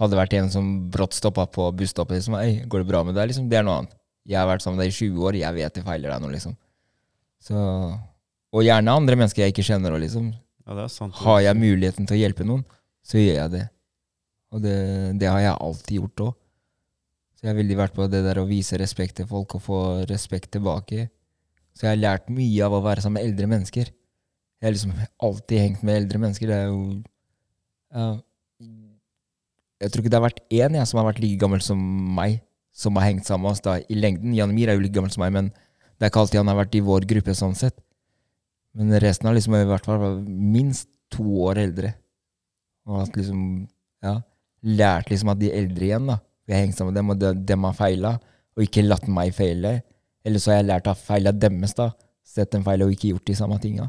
Hadde vært en som brått stoppa på busstoppet liksom, Ei, går det bra med deg? Liksom, det er noe annet. Jeg har vært sammen med deg i 20 år, jeg vet det feiler deg nå, liksom. Så, og gjerne andre mennesker jeg ikke kjenner. Og liksom, Ja, det sant. har jeg muligheten til å hjelpe noen, så gjør jeg det. Og det, det har jeg alltid gjort òg. Så jeg har veldig vært på det der å vise respekt til folk og få respekt tilbake. Så jeg har lært mye av å være sammen med eldre mennesker. Jeg har liksom alltid hengt med eldre mennesker. Det er jo ja, Jeg tror ikke det har vært én jeg som har vært like gammel som meg, som har hengt sammen med oss da i lengden. Jan Mir er jo litt gammel som meg, men det er ikke alltid han har vært i vår gruppe sånn sett. Men resten har liksom i hvert fall minst to år eldre. Og at liksom, ja, lært liksom at de eldre igjen, da. Jeg har hengt sammen med dem, og de, dem har feila, og ikke latt meg feile. Eller så har jeg lært av feila deres, da. Sett dem feile og ikke gjort de samme tinga.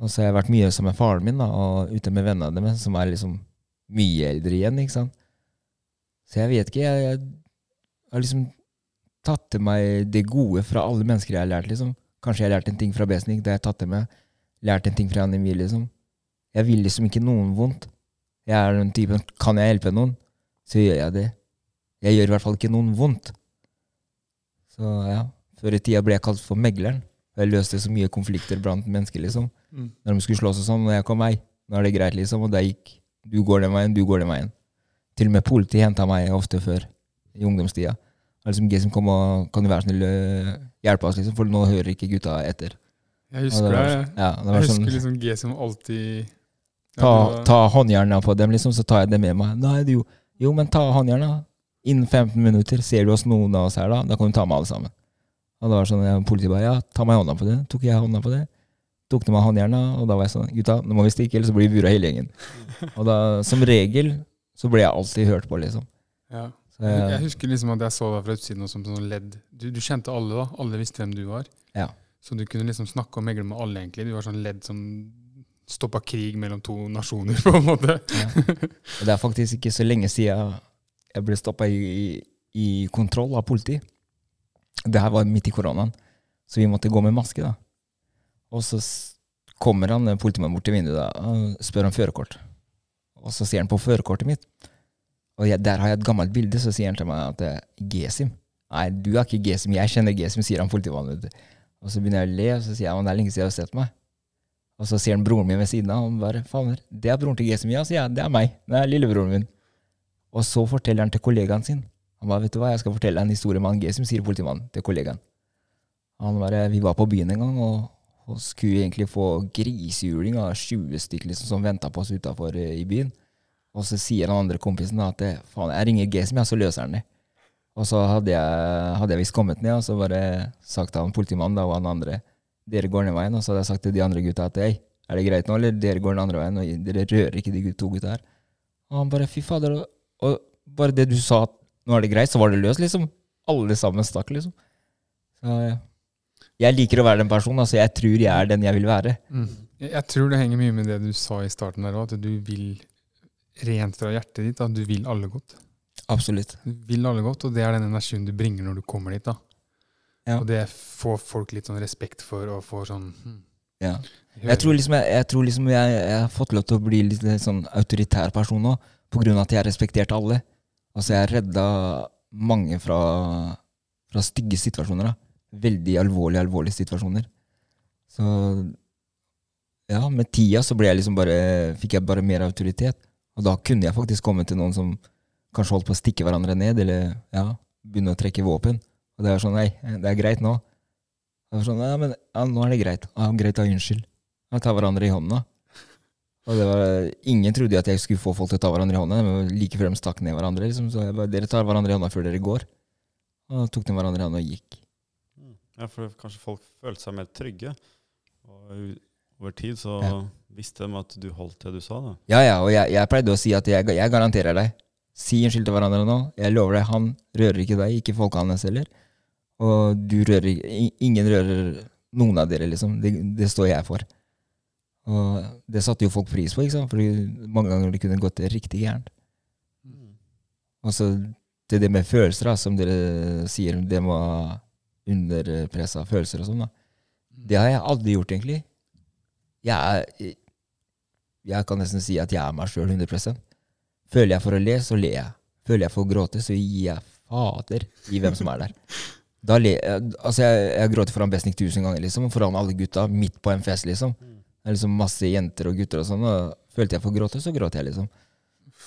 Og så har jeg vært mye sammen med faren min, da, og ute med vennene deres, som er liksom mye eldre igjen, ikke sant. Så jeg vet ikke, jeg, jeg har liksom tatt til meg det gode fra alle mennesker jeg har lært, liksom. Kanskje jeg har lært en ting fra Besnik, det har jeg tatt til meg. Lært en ting fra Anemir, liksom. Jeg vil liksom ikke noen vondt. Jeg er den typen Kan jeg hjelpe noen, så gjør jeg det. Jeg gjør i hvert fall ikke noen vondt. Så ja. Før i tida ble jeg kalt for megleren. Jeg løste så mye konflikter blant mennesker, liksom. Mm. Når de skulle slåss og sånn, og jeg kom, meg, nå er det greit, liksom. Og da gikk du går den veien, du går den veien. Til og med politiet henta meg ofte før, i ungdomstida. Og liksom Gesim kom og kan du være snill øh, hjelpe oss, liksom, for nå hører ikke gutta etter. Jeg husker det det. var, jeg. ja, det Jeg var husker sånn liksom G som alltid ja, Ta, det ta håndjerna på dem, liksom, så tar jeg det med meg. Nei, det jo, jo, men ta håndjerna. Innen 15 minutter ser du oss noen av oss her, da. Da kan du ta med alle sammen. Og da var sånn, ja, Politiet bare ja, ta meg hånda på det. Tok jeg hånda på det. Tok de meg håndjerna, og da var jeg sånn gutta, nå må vi stikke, ellers så blir vi bura hele gjengen. Og da, som regel, så ble jeg alltid hørt på, liksom. Ja. Så Jeg, husker liksom at jeg så deg fra utsiden som sånn ledd. Du, du kjente alle, da. Alle visste hvem du var. ja. Så du kunne liksom snakke og megle med alle, egentlig. Du var sånn ledd som stoppa krig mellom to nasjoner, på en måte. Og det er faktisk ikke så lenge siden jeg ble stoppa i, i, i kontroll av politi. Det her var midt i koronaen, så vi måtte gå med maske. da. Og så kommer han eh, politimannen bort til vinduet da, og spør om førerkort. Og så ser han på førerkortet mitt. Og jeg, der har jeg et gammelt bilde, så sier han til meg at det er Gesim. Nei, du er ikke Gesim, jeg kjenner Gesim, sier han politimannen. Og så begynner jeg å le, og så sier jeg at det er lenge siden jeg har sett meg. Og så ser han broren min ved siden av, og han bare faen, det er broren til Gesim. Ja, sier jeg, det er meg. Det er lillebroren min. Og så forteller han til kollegaen sin. Han bare, vet du hva, jeg skal fortelle en historie med han Gesim, sier politimannen til kollegaen. Han bare, vi var på byen en gang, og, og skulle egentlig få grisehjuling av 20 stykker liksom, som venta på oss utafor i byen. Og så sier den andre kompisen da at faen, jeg ringer Gesim, ja, så løser han det. Og så hadde jeg, jeg visst kommet ned, og så bare sagt til han politimannen da, og han andre dere går ned veien. Og så hadde jeg sagt til de andre gutta at hei, er det greit nå, eller dere går den andre veien, og dere rører ikke de to gutta her. Og han bare fy fader, og, bare det du sa at nå er det greit, så var det løst, liksom. Alle sammen stakk, liksom. Så ja. Jeg liker å være den personen, altså jeg tror jeg er den jeg vil være. Mm. Jeg tror det henger mye med det du sa i starten der òg, at du vil rent fra hjertet ditt. At du vil alle godt. Absolutt. Du vil alle godt, og det er den energien du bringer når du kommer dit. da. Ja. Og det får folk litt sånn respekt for, og får sånn hm, Ja. Jeg tror liksom jeg, jeg, tror liksom jeg, jeg har fått lov til å bli litt sånn autoritær person nå, på grunn av at jeg respekterte alle. Altså, jeg redda mange fra, fra stygge situasjoner. da. Veldig alvorlige, alvorlige situasjoner. Så ja, med tida så ble jeg liksom bare, fikk jeg bare mer autoritet. Og da kunne jeg faktisk komme til noen som kanskje holdt på å stikke hverandre ned, eller ja, begynne å trekke våpen. Og det er sånn, nei, det er greit nå. Det var sånn, ja, men ja, nå er det greit. Ja, greit, da, unnskyld. Ja, ta hverandre i hånda. Og det var, ingen trodde at jeg skulle få folk til å ta hverandre i hånda. Men like før de stakk ned hverandre. Liksom. Så jeg bare, dere tar hverandre i hånda før dere går. Og da tok de hverandre i hånda og gikk. Ja, for kanskje folk følte seg mer trygge. Og over tid så Ja. Visste de at du holdt det du sa, da. Ja, ja, og jeg, jeg pleide å si at jeg, jeg garanterer deg. Si unnskyld til hverandre nå. Jeg lover deg, han rører ikke deg, ikke folka hans heller. Og du rører ikke- Ingen rører noen av dere, liksom. Det, det står jeg for. Og det satte jo folk pris på, ikke sant? Fordi mange ganger det kunne gått riktig gærent. Og så til det med følelser, da, som dere sier, det må underpressa følelser og sånn, da. Det har jeg aldri gjort, egentlig. Jeg er Jeg kan nesten si at jeg er meg sjøl 100 Føler jeg for å le, så ler jeg. Føler jeg for å gråte, så gir jeg fader i hvem som er der. Da le, altså jeg, jeg gråter foran Besnik tusen ganger, liksom. Foran alle gutta, midt på en fest, liksom. Det er liksom masse jenter og gutter og sånn. Og følte jeg for å gråte, så gråter jeg, liksom.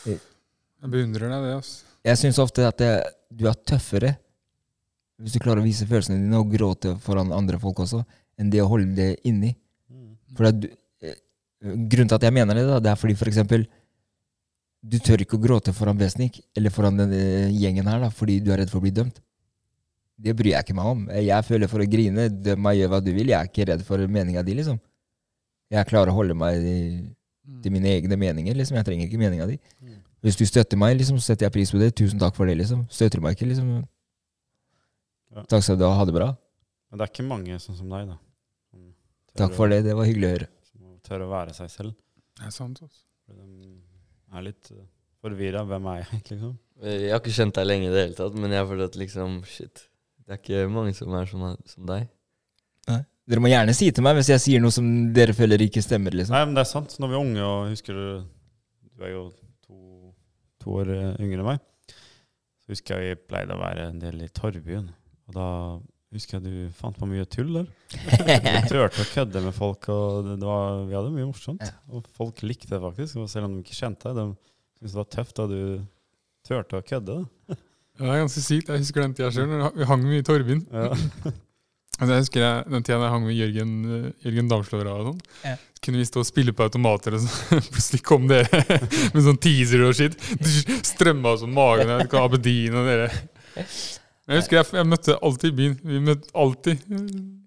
Jeg beundrer deg, det. altså. Jeg syns ofte at det, du er tøffere hvis du klarer å vise følelsene dine og gråte foran andre folk også, enn det å holde det inni. For at du, eh, grunnen til at jeg mener det, da, det er fordi for eksempel du tør ikke å gråte foran Besnik eller foran den eh, gjengen her da, fordi du er redd for å bli dømt. Det bryr jeg ikke meg om. Jeg føler for å grine. Døm meg, gjør hva du vil. Jeg er ikke redd for meninga di, liksom. Jeg klarer å holde meg til mine egne meninger. liksom. Jeg trenger ikke meninga di. Hvis du støtter meg, liksom, så setter jeg pris på det. Tusen takk for det. liksom. Støtter du meg ikke, liksom. Ja. Takk skal du ha. Ha det bra. Men det er ikke mange sånn som deg, da. Takk for det. Det var hyggelig å høre. Tør å være seg selv. Det er sant, altså. De er litt forvirra. Hvem er jeg, liksom? Jeg har ikke kjent deg lenge i det hele tatt, men jeg har følt at liksom Shit. Det er ikke mange som er som, som deg. Dere må gjerne si til meg hvis jeg sier noe som dere føler ikke stemmer. liksom. Nei, men det er sant. Når vi er unge, og husker du Du er jo to, to år eh, yngre enn meg. Så husker jeg vi pleide å være en del i Torvbyen. Og da husker jeg du fant på mye tull der. Du turte å kødde med folk, og det, det var, vi hadde mye morsomt. Og folk likte det faktisk, selv om de ikke kjente deg. De syntes det var tøft da du turte å kødde. da. Ja, det er ganske sykt. Jeg husker den tida sjøl. Vi hang mye i Torvin. Ja. Altså, jeg husker jeg, den tida jeg hang med Jørgen, eh, Jørgen Damslåra og sånn. Ja. Kunne vi stå og spille på automater, og så plutselig kom dere med sånn teaser og shit. Du strømma om magen her. kom Abedin og dere. Jeg husker jeg, jeg møtte alltid byen. Vi møtte alltid.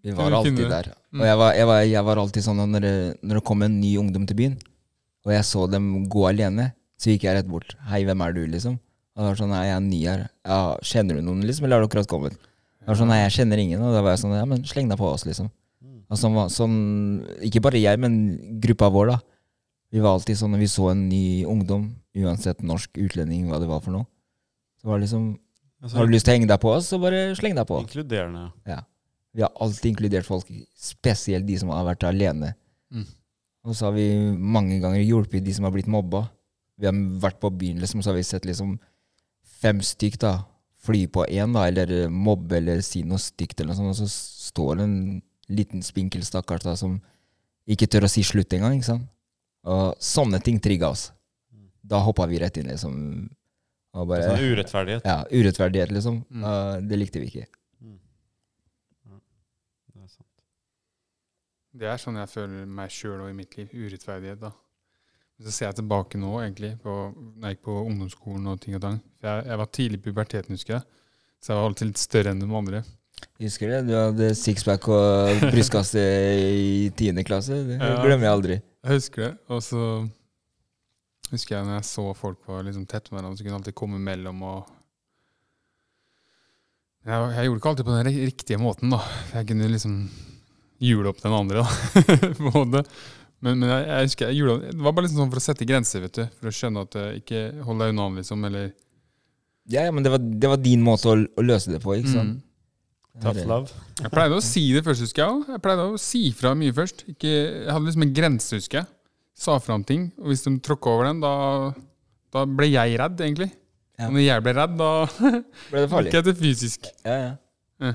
Vi var alltid der. Og jeg var, jeg, var, jeg var alltid sånn at når det, når det kom en ny ungdom til byen, og jeg så dem gå alene, så gikk jeg rett bort. 'Hei, hvem er du?' liksom. Og det var sånn 'Nei, jeg er ny her'. Ja, 'Kjenner du noen', liksom? Eller har du akkurat kommet? Det var sånn 'Nei, jeg kjenner ingen'. Og da var jeg sånn 'Ja, men sleng deg på oss', liksom. Og sånn, sånn, ikke bare jeg, men gruppa vår, da. Vi var alltid sånn når vi så en ny ungdom, uansett norsk, utlending, hva det var for noe, så var det liksom Altså, Har du lyst til å henge deg på oss, så bare sleng deg på. Inkluderende. Vi har alltid inkludert folk, spesielt de som har vært alene. Mm. Og så har vi mange ganger hjulpet de som har blitt mobba. Vi har vært på byen, liksom, så har vi sett liksom fem stykk da, fly på én, da, eller mobbe eller si noe stygt, eller noe sånt, og så står det en liten spinkel stakkars da, som ikke tør å si slutt engang. ikke sant? Og sånne ting trigga oss. Da hoppa vi rett inn, liksom. Og bare, Sånn urettferdighet. ja, urettferdighet, liksom. Mm. Uh, det likte vi ikke. Det er sant. Det er sånn jeg føler meg sjøl og i mitt liv. Urettferdighet, da. Så ser jeg tilbake nå, egentlig, på, når jeg gikk på ungdomsskolen og ting og tang. Jeg, jeg var tidlig i puberteten, husker jeg. Så jeg var alltid litt større enn de andre. Husker det? Du hadde sixpack og brystkasse i tiende klasse. Det Ja. glemmer jeg aldri. Jeg husker det. Og så husker jeg når jeg så folk var liksom tett med hverandre, så kunne alltid komme mellom og jeg, jeg gjorde ikke alltid på den riktige måten, da. Jeg kunne liksom jule opp den andre, da. på en måte. Men, men jeg, jeg husker jeg gjorde det var bare liksom sånn for å sette grenser, vet du. For å skjønne at jeg ikke hold deg unna, liksom. Eller Ja, ja, men det var, det var din måte å, å løse det på, ikke sant? Mm. Tough love. Jeg pleide å si det først, husker jeg òg. Jeg pleide å si fra mye først. Ikke, jeg hadde liksom en grense, husker jeg. Sa fram ting. Og hvis de tråkka over den, da, da ble jeg redd, egentlig. Ja. Og når jeg ble redd, da Ble det farlig? gikk jeg til fysisk. Ja, ja.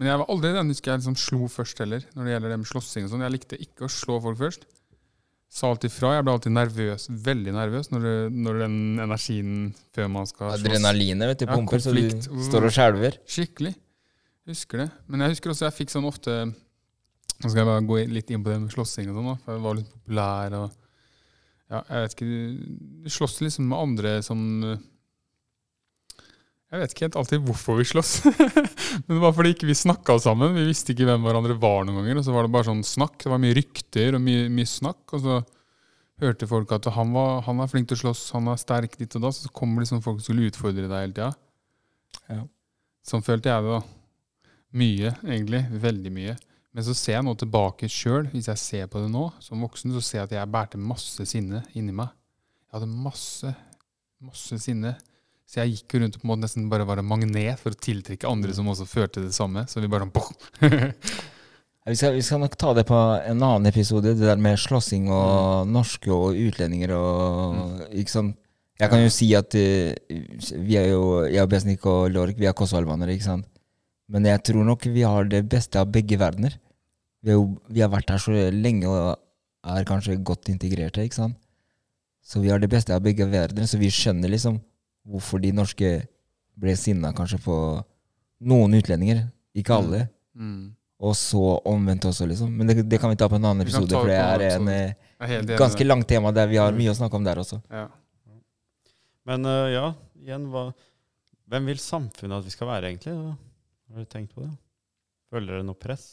Men jeg var aldri den husker jeg liksom slo først heller, når det gjelder det med slåssing og sånn. Jeg likte ikke å slå folk først. Sa alltid fra. Jeg ble alltid nervøs, veldig nervøs, når, når den energien før man skal slåss Adrenalinet vet du, Ja, pumper, så du står og skjelver. Skikkelig. Husker det. Men jeg husker også jeg fikk sånn ofte Nå skal jeg bare gå litt inn på det med slåssing og sånn, da, for jeg var litt populær og Ja, jeg vet ikke Du, slåss liksom med andre som Jeg vet ikke helt alltid hvorfor vi slåss. Men det var fordi ikke vi snakka sammen. Vi visste ikke hvem hverandre var noen ganger. Og så var det bare sånn snakk. Det var mye rykter og mye, mye snakk. Og så hørte folk at han var, han er flink til å slåss, han er sterk ditt og da. Så kommer liksom folk som skulle utfordre deg hele tida. Ja. Sånn følte jeg det, da. Mye, egentlig. Veldig mye. Men så ser jeg nå tilbake sjøl, hvis jeg ser på det nå, som voksen, så ser jeg at jeg bærte masse sinne inni meg. Jeg hadde masse, masse sinne. Så jeg gikk jo rundt og på en måte nesten bare var en magnet for å tiltrekke andre som også følte det samme. Så vi bare sånn Vi skal, vi skal nok ta det på en annen episode, det der med slåssing og norske og utlendinger og Ikke sant. Jeg kan jo si at uh, vi er jo, jeg og Besnik og Lork vi er kosovalbanere, ikke sant. Men jeg tror nok vi har det beste av begge verdener. Vi, jo, vi har vært her så lenge og er kanskje godt integrerte, ikke sant. Så vi har det beste av begge verdener, så vi skjønner liksom hvorfor de norske ble sinna kanskje på noen utlendinger. Ikke alle. mm. Og så omvendt også, liksom. Men det, det kan vi ta på en annen episode, for det en er en eh, i ganske det. langt tema der vi har mye å snakke om der også. Ja. Men uh, ja, igjen, hva, hvem vil samfunnet at vi skal være, egentlig? Har du tenkt på det? Føler dere noe press?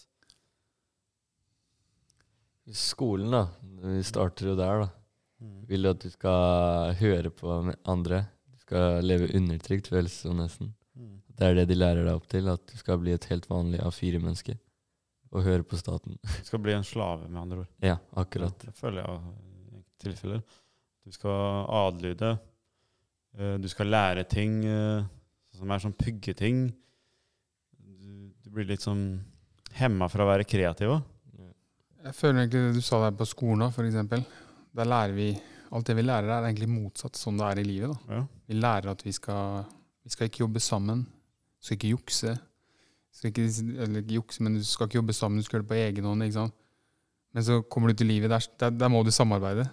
Skolen, da. Vi starter jo der, da. Mm. Vil du at du skal høre på andre? Du skal leve undertrykt, føles det som nesten. Mm. Det er det de lærer deg opp til, at du skal bli et helt vanlig A4-menneske. Og høre på staten. Du skal bli en slave, med andre ord. Ja, akkurat. Det føler jeg i tilfeller. Du skal adlyde. eh, Du skal lære ting eh, som er sånn puggeting. Blir litt sånn hemma fra å være kreativ òg. Jeg føler egentlig det du sa der på skolen òg, f.eks. Der lærer vi Alt det vi lærer, er egentlig motsatt sånn det er i livet. Ja. Vi lærer at vi skal, vi skal ikke jobbe sammen. Vi skal ikke jukse. Skal ikke, eller ikke jukse, men du skal ikke jobbe sammen, du skal gjøre det på egen hånd. ikke sant? Men så kommer du til livet, der, der, der må du samarbeide.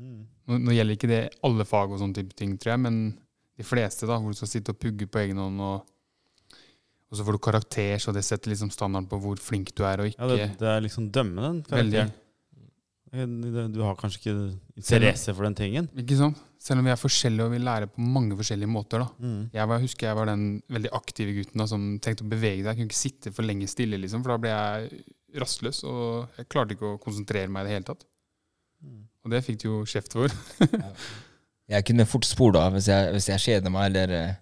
Mm. Nå, nå gjelder ikke det alle fag og sånne type ting, tror jeg, men de fleste, da, hvor du skal sitte og pugge på egen hånd, og, og så får du karakter, så det setter liksom standarden på hvor flink du er og ikke. Ja, det, det er liksom dømme den Veldig. karakteren. Det- Du har kanskje ikke interesse for den tingen. Ikke sant? Selv om vi er forskjellige og vi lærer på mange forskjellige måter. da. Mm. Jeg var, husker jeg var den veldig aktive gutten da, som tenkte å bevege seg. Jeg kunne ikke sitte for lenge stille, liksom, for da ble jeg rastløs. Og jeg klarte ikke å konsentrere meg i det hele tatt. Mm. Og det fikk du jo kjeft for. Jeg kunne fort spole av hvis jeg, hvis jeg kjeder meg, eller eh,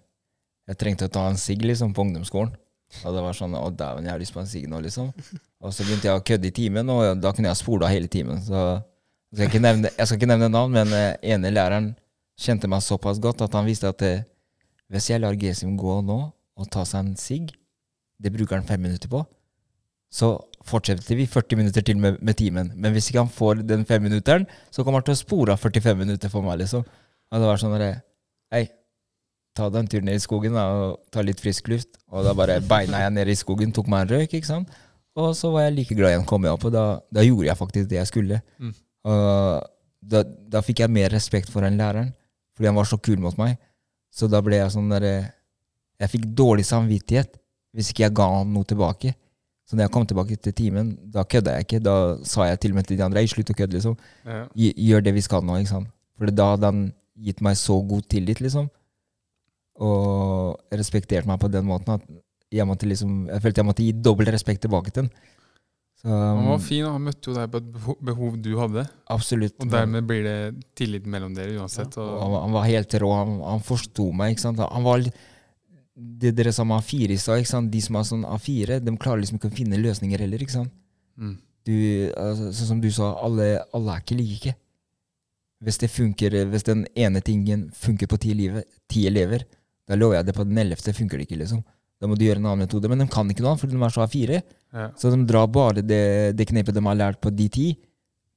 jeg trengte å ta en sigg liksom, på ungdomsskolen. Og det var sånn Å, dæven, jeg har lyst på en sigg nå, liksom. Og så begynte jeg å kødde i timen, og da kunne jeg spole hele timen. Så jeg skal ikke nevne, skal ikke nevne navn, men eh, ene læreren kjente meg såpass godt at han visste at eh, hvis jeg lar Gesim gå nå og ta seg en sigg, det bruker han fem minutter på, så fortsetter vi 40 minutter til med, med timen. Men hvis ikke han får den femminutteren, så kommer han til å spore av 45 minutter for meg, liksom. Og det var sånn Hei, ta deg en tur ned i skogen da, og ta litt frisk luft. Og da bare beina jeg ned i skogen, tok meg en røyk, ikke sant. Og så var jeg like glad igjen, kom jeg opp, og da, da gjorde jeg faktisk det jeg skulle. Mm. Og da, da fikk jeg mer respekt for den læreren, fordi han var så kul mot meg. Så da ble jeg sånn derre Jeg fikk dårlig samvittighet hvis ikke jeg ga ham noe tilbake. Så når jeg kom tilbake til timen, da kødda jeg ikke. Da sa jeg til og med til de andre Ei, slutt å kødde, liksom. Ja. Gjør det vi skal nå, ikke sant. For da hadde han gitt meg så god tillit, liksom. Og respekterte meg på den måten at jeg måtte liksom Jeg følte jeg måtte gi dobbel respekt tilbake til ham. Han var um, fin, og han møtte jo deg på et behov du hadde. absolutt. Og dermed blir det tillit mellom dere uansett. Ja. Han, han var helt rå. Han, han forsto meg. ikke sant? Han var det dere sa med A4 i stad, de som har sånn A4, de klarer liksom ikke å finne løsninger heller. ikke sant? mm. du, altså, Sånn som du sa, alle, alle er ikke like. Hvis det funker, hvis den ene tingen funker på ti, elever, ti elever, da lover jeg det på den ellevte funker det ikke. liksom. Da må du gjøre en annen metode. Men de kan ikke noe annet, for de er så A4. Ja. Så de drar bare det, det knepet de har lært på de ti,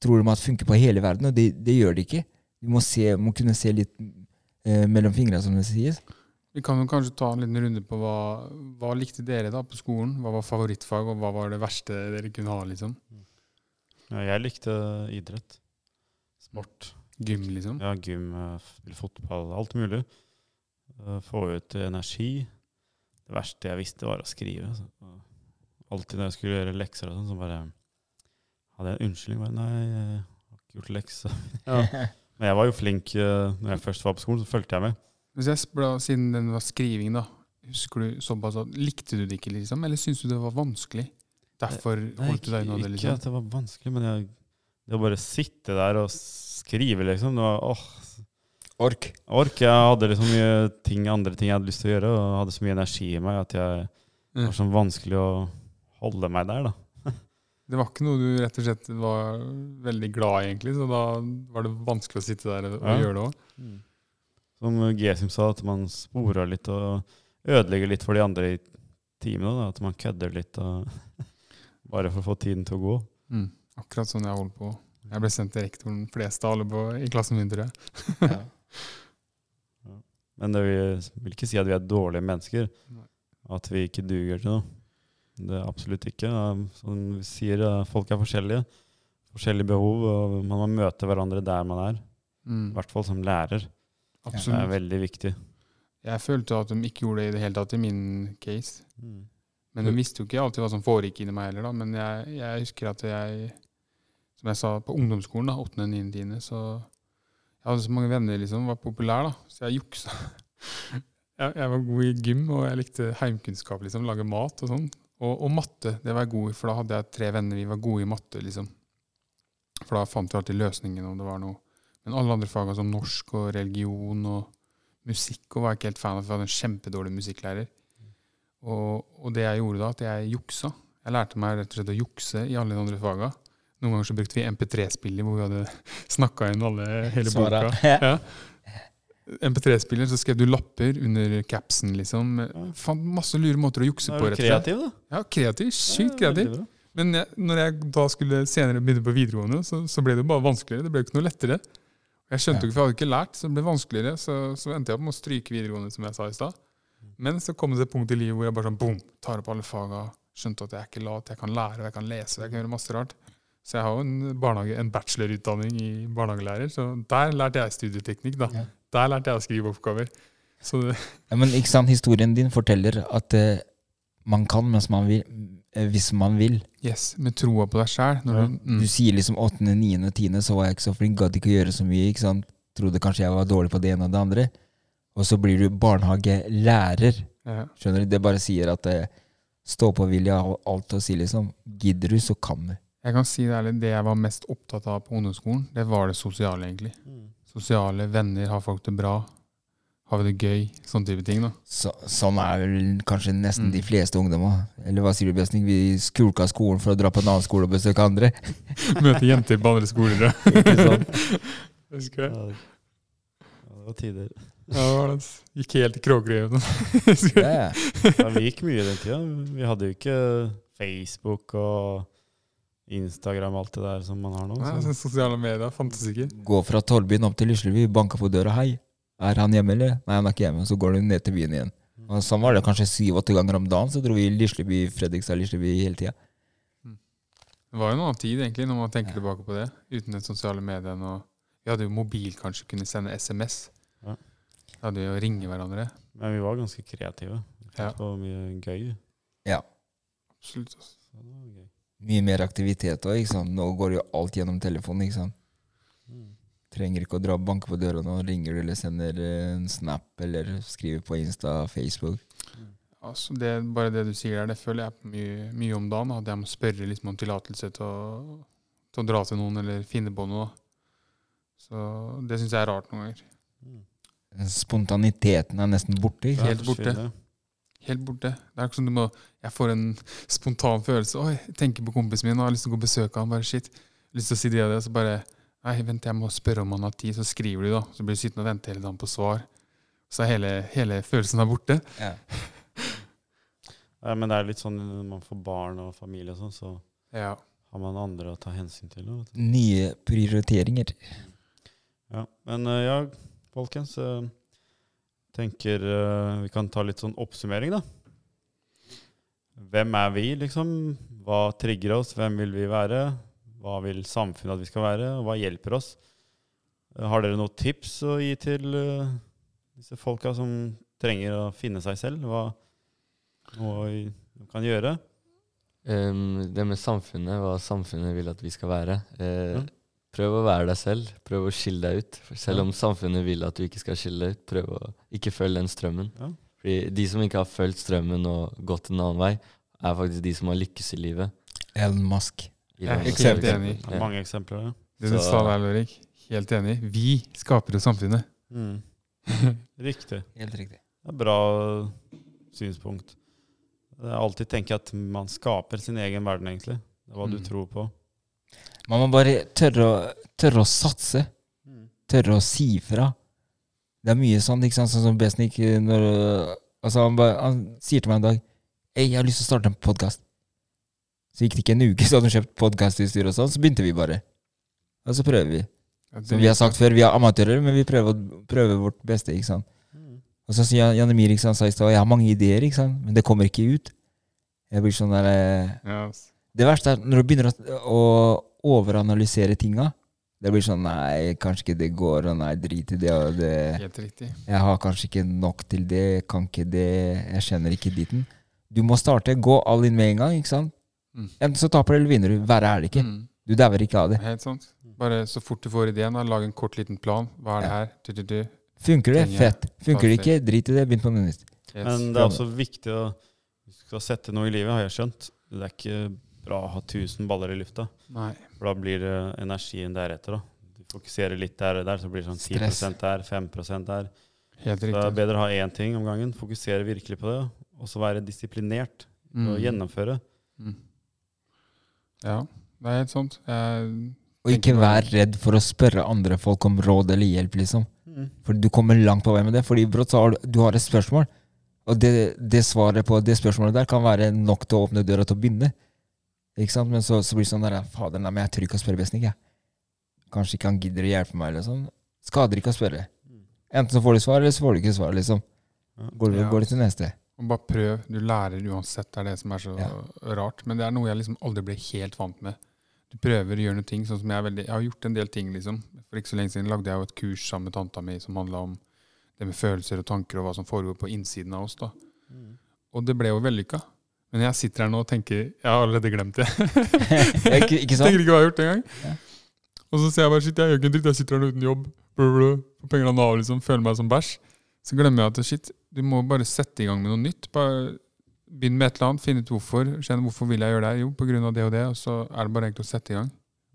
tror de at funker på hele verden, og det, det gjør det ikke. Du må, se, må kunne se litt eh, mellom fingrene, som det sies. Vi kan jo kanskje ta en liten runde på hva, hva likte dere da på skolen? Hva var favorittfag, og hva var det verste dere kunne ha? liksom? Ja, jeg likte idrett. Sport. Gym, liksom? Ja, gym, eh, spille fotball, alt mulig. Eh, Få ut energi. Det verste jeg visste, var å skrive. Så. Alltid når jeg skulle gjøre lekser, og sånn, så bare hadde jeg en unnskyldning. Bare, Nei, jeg har ikke gjort lekser. Men jeg var jo flink eh, når jeg først var på skolen, så fulgte jeg med. Hvis jeg spør, Siden den var skriving, da. Husker du såpass at, Likte du det ikke, liksom? Eller syntes du det var vanskelig? Derfor holdt du deg ikke, unna det, ikke liksom? at det var vanskelig, men jeg, det å bare sitte der og skrive, liksom det var, åh, Ork. Ork. Jeg hadde liksom mye ting, andre ting jeg hadde lyst til å gjøre, og hadde så mye energi i meg at jeg det var sånn vanskelig å holde meg der, da. Det var ikke noe du rett og slett var veldig glad i, egentlig, så da var det vanskelig å sitte der og Ja. gjøre det òg. Som Gesim sa, at man sporer litt og ødelegger litt for de andre i teamene. Da. At man kødder litt og bare for å få tiden til å gå. Mm. Akkurat sånn jeg holdt på. Jeg ble sendt til rektoren flest av alle på, i klassen min, tror jeg. Ja. Men det vil, vil ikke si at vi er dårlige mennesker. Nei. At vi ikke duger til noe. Det er absolutt ikke. Som vi sier, folk er forskjellige. Forskjellige behov, og man må møte hverandre der man er. Mm. I hvert fall som lærer. Det er veldig viktig. Jeg følte at de ikke gjorde det i det hele tatt i min case. Men de visste jo ikke alltid hva som foregikk inni meg heller, da. Men jeg, jeg husker at jeg, som jeg sa, på ungdomsskolen, da, 8., 9., 10., så Jeg hadde så mange venner, liksom, var populær, da. Så jeg juksa. Jeg, jeg var god i gym, og jeg likte heimkunnskap, liksom. Lage mat og sånn. Og, og matte, det var jeg god i, for da hadde jeg tre venner, vi var gode i matte, liksom. For da fant vi alltid løsningen om det var noe. Men alle andre fag, som norsk og religion og musikk, og var jeg ikke helt fan av, for jeg hadde en kjempedårlig musikklærer. Og, og det jeg gjorde da, at jeg juksa. Jeg lærte meg rett og slett å jukse i alle de andre faga. Noen ganger så brukte vi MP3-spiller hvor vi hadde snakka inn alle, hele Svaret. boka. Ja. MP3-spiller, så skrev du lapper under capsen, liksom. Fant masse lure måter å jukse på. rett og slett. kreativ, da. Ja, kreativ. Sykt Ja, kreativ. Men jeg, når jeg da skulle senere begynne på videregående, så, så ble det bare vanskeligere. Det ble ikke noe lettere. Jeg skjønte jo ikke, for jeg hadde ikke lært, så det ble vanskeligere. Så, så endte jeg opp med å stryke videregående, som jeg sa i stad. Men så kom det et punkt i livet hvor jeg bare sånn boom, tar opp alle faga, skjønte at jeg er ikke lat, jeg kan lære, jeg kan lese, jeg kan gjøre masse rart. Så jeg har jo en, en bachelorutdanning i barnehagelærer, så der lærte jeg studieteknikk, da. Ja. Der lærte jeg å skrive oppgaver. Ja, men ikke sant, historien din forteller at eh, man kan mens man vil, eh, hvis man vil. yes, med troa på deg sjæl. Ja. Mm. Du sier liksom 8., 9., 10., så var jeg ikke så flink, gadd ikke å gjøre så mye. ikke sant? Trodde kanskje jeg var dårlig på det ene og det andre. Og så blir du barnehagelærer. Ja. Skjønner du? Det bare sier at eh, stå på vilje har alt å si, liksom. Gidder du, så kan du. Jeg kan si det ærlig, det jeg var mest opptatt av på ungdomsskolen, det var det sosiale, egentlig. Sosiale, venner, ha folk det bra, ha det gøy, sånne type ting. da. Så, sånn er vel kanskje nesten Mm. de fleste ungdommer. Eller hva sier du, Bjøsning? Vi skulka skolen for å dra på en annen skole og besøke andre. Møte jenter på andre skoler. ja. Ikke sant? Husker Ja, jeg. det ja, det var tider. Ja, det var det. Gikk helt i Kråkerøy. og. Husker jeg. Ja, ja. Ja, vi gikk mye den tida. Vi hadde jo ikke Facebook og Instagram og alt det der som man har nå. Nei, Så. Sosiale medier fantes ikke. Gå fra Tollbyen opp til Lisleby, banka på døra. 'Hei, er han hjemme, eller?' 'Nei, han er ikke hjemme.' Så går du ned til byen igjen. Og sånn var det kanskje syv-åtte ganger om dagen. Så dro vi Lisleby, Fredrikstad, Lisleby hele tida. Det var jo en annen tid, egentlig, når man tenker tilbake på det. Uten de sosiale mediene. og Vi hadde jo mobil, kanskje, kunne sende SMS. Ja. Vi hadde jo ringe hverandre. Men vi var ganske kreative. Ja. fant på mye gøy. Ja. Absolutt. altså. Mye mer aktivitet òg. Nå går jo alt gjennom telefonen, ikke sant. Mm. Trenger ikke å dra og banke på døra nå. Ringer du eller sender eh, en snap eller skriver på Insta, Facebook. Altså det, bare det du sier der, det føler jeg mye, mye om dagen. At jeg må spørre liksom om tillatelse til å, til å dra til noen eller finne på noe. Så det syns jeg er rart noen ganger. Mm. Spontaniteten er nesten borte. Helt borte. Helt borte. Det er ikke sånn du må Jeg får en spontan følelse. Oi, jeg tenker på kompisen min og har lyst til å gå og besøke han. Bare shit. Jeg har lyst til å si det og det, så bare Nei, vent, jeg må spørre om han har tid. Så skriver du, da. Så blir du sittende og vente hele dagen på svar. Så er hele, hele følelsen der borte. Ja. Ja, men det er litt sånn når man får barn og familie og sånn, så Ja. har man andre å ta hensyn til. vet du. Nye prioriteringer. Ja, men eh, ja, folkens. Tenker uh, vi kan ta litt sånn oppsummering, da. Hvem er vi, liksom? Hva trigger oss? Hvem vil vi være? Hva vil samfunnet at vi skal være? Og hva hjelper oss? Eh, Har dere noen tips å gi til uh, disse folka som trenger å finne seg selv? Hva noe de kan gjøre? Um, det med samfunnet, hva samfunnet vil at vi skal være. Uh, Ja. Prøv å være deg selv. Prøv å skille deg ut. Selv om samfunnet vil at du ikke skal skille deg ut, prøv å ikke følge den strømmen. Ja. Fordi de som ikke har fulgt strømmen og gått en annen vei, er faktisk de som har lykkes i livet. Elon Musk. Jeg er helt enig. Det er mange eksempler. Ja. Det du Så- sa der, Lorik. Helt enig. Vi skaper jo samfunnet. Mm. Riktig. Helt riktig. Det er bra synspunkt. Jeg alltid tenker at man skaper sin egen verden, egentlig. Det er hva du Mm. tror på. Man må bare tørre å, tørre å satse. Tørre å si fra. Det er mye sånn, ikke sant, sånn som Besnik eh, når Altså, han, bare, han sier til meg en dag Hei, jeg har lyst til å starte en podkast. Så gikk det ikke en uke, så hadde han kjøpt podkastutstyr og sånn, så begynte vi bare. Og så prøver vi. Som vi har sagt før, vi er amatører, men vi prøver, prøver vårt beste, ikke sant. Og så sier Janne Mir ikke sant, sa i stad jeg har mange ideer, ikke sant, men det kommer ikke ut. Jeg blir sånn der eh, ass. Det verste er når du begynner å, å overanalysere tinga. Det blir sånn Nei, kanskje ikke det går, og nei, drit i det. Og det Helt riktig. jeg har kanskje ikke nok til det, kan ikke det, jeg kjenner ikke ditten. Du må starte, gå all in med en gang, ikke sant? Mm. Enten så taper du eller vinner du. Verre er det ikke. Mm. Du dauer ikke av det. Helt sant. Bare så fort du får ideen, lag en kort liten plan. Hva er det her? Du, du, du. Funker det? Fett. Funker det ikke? Drit i det, begynn på noe nytt. Yes. Men det er også viktig å skal sette noe i livet, har jeg skjønt. Det er ikke bra å ha 1000 baller i lufta. Nei. For da blir det energien deretter. da. Du fokuserer litt der og der, så blir det sånn 10 Stress. der, 5% der. Helt Så det er riktig. bedre å ha én ting om gangen. Fokusere virkelig på det. Og så være disiplinert og Mm. gjennomføre. Mm. Ja, det er helt sant. Jeg, Og ikke vær redd for å spørre andre folk om råd eller hjelp, liksom. For du kommer langt på vei med det. Fordi brått så har du, du har et spørsmål, og det, det svaret på det spørsmålet der kan være nok til å åpne døra til å begynne. Ikke sant? Men så, så blir det sånn der Fader, nei, men jeg tør ikke å spørre Besnik, jeg. Kanskje ikke han gidder å hjelpe meg, eller sånn. Skader ikke å spørre. Enten så får du svar, eller så får du ikke svar, liksom. Går, Ja. går det til neste. og bare prøv. Du lærer uansett. Det er det som er så Ja. rart. Men det er noe jeg liksom aldri ble helt vant med. Du prøver å gjøre noe ting, sånn som jeg er veldig Jeg har gjort en del ting, liksom. For ikke så lenge siden lagde jeg jo et kurs sammen med tanta mi som handla om det med følelser og tanker og hva som foregår på innsiden av oss. da. Og det ble jo vellykka. Men jeg sitter her nå og tenker Jeg har allerede glemt det. Ikke, ikke Jeg tenker ikke hva jeg har gjort engang. Ja. Og så ser jeg bare shit, jeg gjør ikke en dritt, jeg sitter her uten jobb. Får penger av Nav, liksom. Føler meg som bæsj. Så glemmer jeg at shit, du må bare sette i gang med noe nytt. Bare Begynn med et eller annet, finne ut hvorfor. Kjenn hvorfor vil jeg gjøre det. Jo, på grunn av det og det. Og så er det bare egentlig å sette i gang.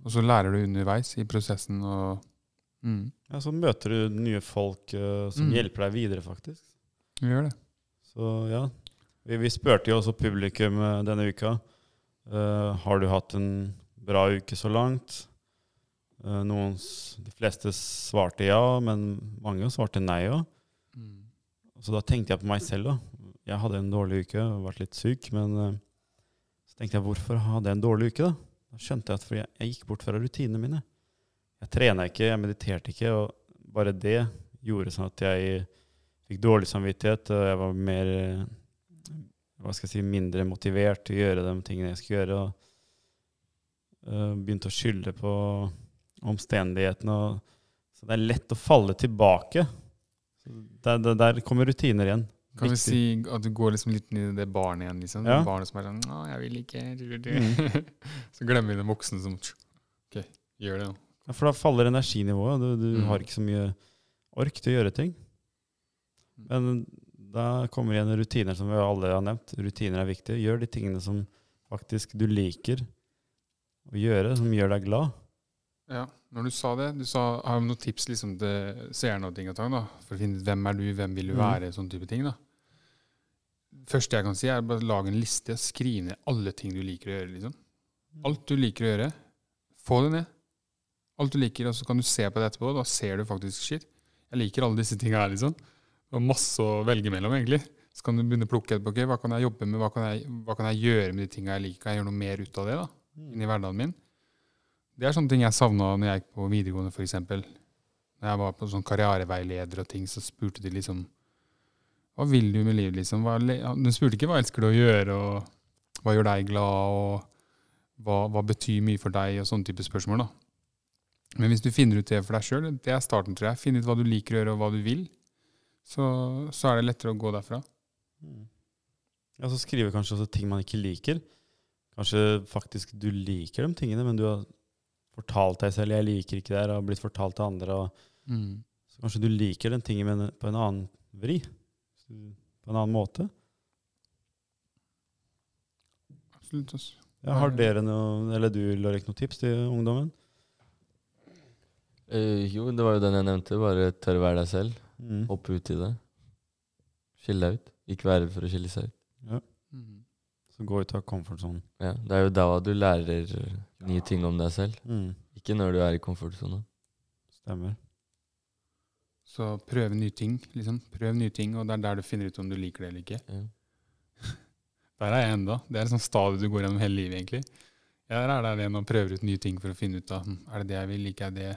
Og så lærer du underveis i prosessen. og mm, Ja, så møter du nye folk uh, som Mm. hjelper deg videre, faktisk. Vi gjør det. Så ja. Vi, vi spurte jo også publikum eh, denne uka. Uh, har du hatt en bra uke så langt? Uh, noen, de fleste svarte ja, men mange svarte nei òg. Mm. Så da tenkte jeg på meg selv. da. Jeg hadde en dårlig uke og vært litt syk. Men uh, så tenkte jeg hvorfor hadde jeg en dårlig uke? Da Da skjønte jeg at fordi jeg, jeg gikk bort fra rutinene mine. Jeg trena ikke, jeg mediterte ikke. Og bare det gjorde sånn at jeg fikk dårlig samvittighet. Og jeg var mer hva skal jeg si, mindre motivert til å gjøre de tingene jeg skulle gjøre. Og eh, begynte å skylde på omstendighetene. Og, så det er lett å falle tilbake. Så Der, der, der kommer rutiner igjen. Kan vi si at du går liksom litt inn i det barnet igjen? liksom? Ja. Det barnet som er sånn 'Å, jeg vil ikke.' Du, du. Mm. så glemmer vi den voksne som OK, gjør det, nå. Ja, For da faller energinivået. Du, du Mm. har ikke så mye ork til å gjøre ting. Men da kommer igjen rutiner, som vi alle har nevnt. Rutiner er viktige. Gjør de tingene som faktisk du liker å gjøre, som gjør deg glad. Ja, når du sa det, du sa, har du noen tips liksom, til seerne og ting og tang, da, for å finne ut hvem er du, hvem vil du Mm. være, sånn type ting, da. Første jeg kan si, er bare lage en liste. Skriv ned alle ting du liker å gjøre. liksom. Alt du liker å gjøre, få det ned. Alt du liker, og så kan du se på det etterpå. Da ser du faktisk shit. Jeg liker alle disse tinga her, liksom. Var masse å velge mellom, egentlig. Så kan du begynne å plukke etterpå. Okay, hva kan jeg jobbe med? Hva kan jeg, hva kan jeg gjøre med de tinga jeg liker? Kan jeg gjøre noe mer ut av det da, inni i hverdagen min? Det er sånne ting jeg savna når jeg gikk på videregående, f.eks. Når jeg var på sånn karriereveileder og ting, så spurte de liksom Hva vil du med livet, liksom? Hva, de spurte ikke hva elsker du å gjøre, og hva gjør deg glad, og hva, hva betyr mye for deg, og sånne type spørsmål, da. Men hvis du finner ut det for deg sjøl, det er starten, tror jeg. Finn ut hva du liker å gjøre, og hva du vil. Så, så er det lettere å gå derfra. Ja, så skriver kanskje også ting man ikke liker. Kanskje faktisk du liker de tingene, men du har fortalt deg selv 'jeg liker ikke det her', og blitt fortalt til andre. Og, så kanskje du liker den tingen men på en annen vri. På en annen måte. Absolutt. Også. Ja, har dere noe, eller du, Lorek, noen tips til ungdommen? Uh, jo, det var jo den jeg nevnte. Bare tørre å være deg selv. Mm. Hoppe ut i det. Skille deg ut. Ikke være redd for å skille seg ut. Ja. Så gå ut av komfortsonen. Ja, det er jo da du lærer nye nye ting om deg selv. Mm. Ikke når du er i komfortsona. Stemmer. Så prøve nye ting, liksom. Prøv nye ting, og det er der du finner ut om du liker det eller ikke. Ja. Der er jeg enda. Det er et sånt stadium du går gjennom hele livet, egentlig. Jeg er der igjen og prøver ut nye ting for å finne ut av hm, er det det jeg vil, liker jeg det.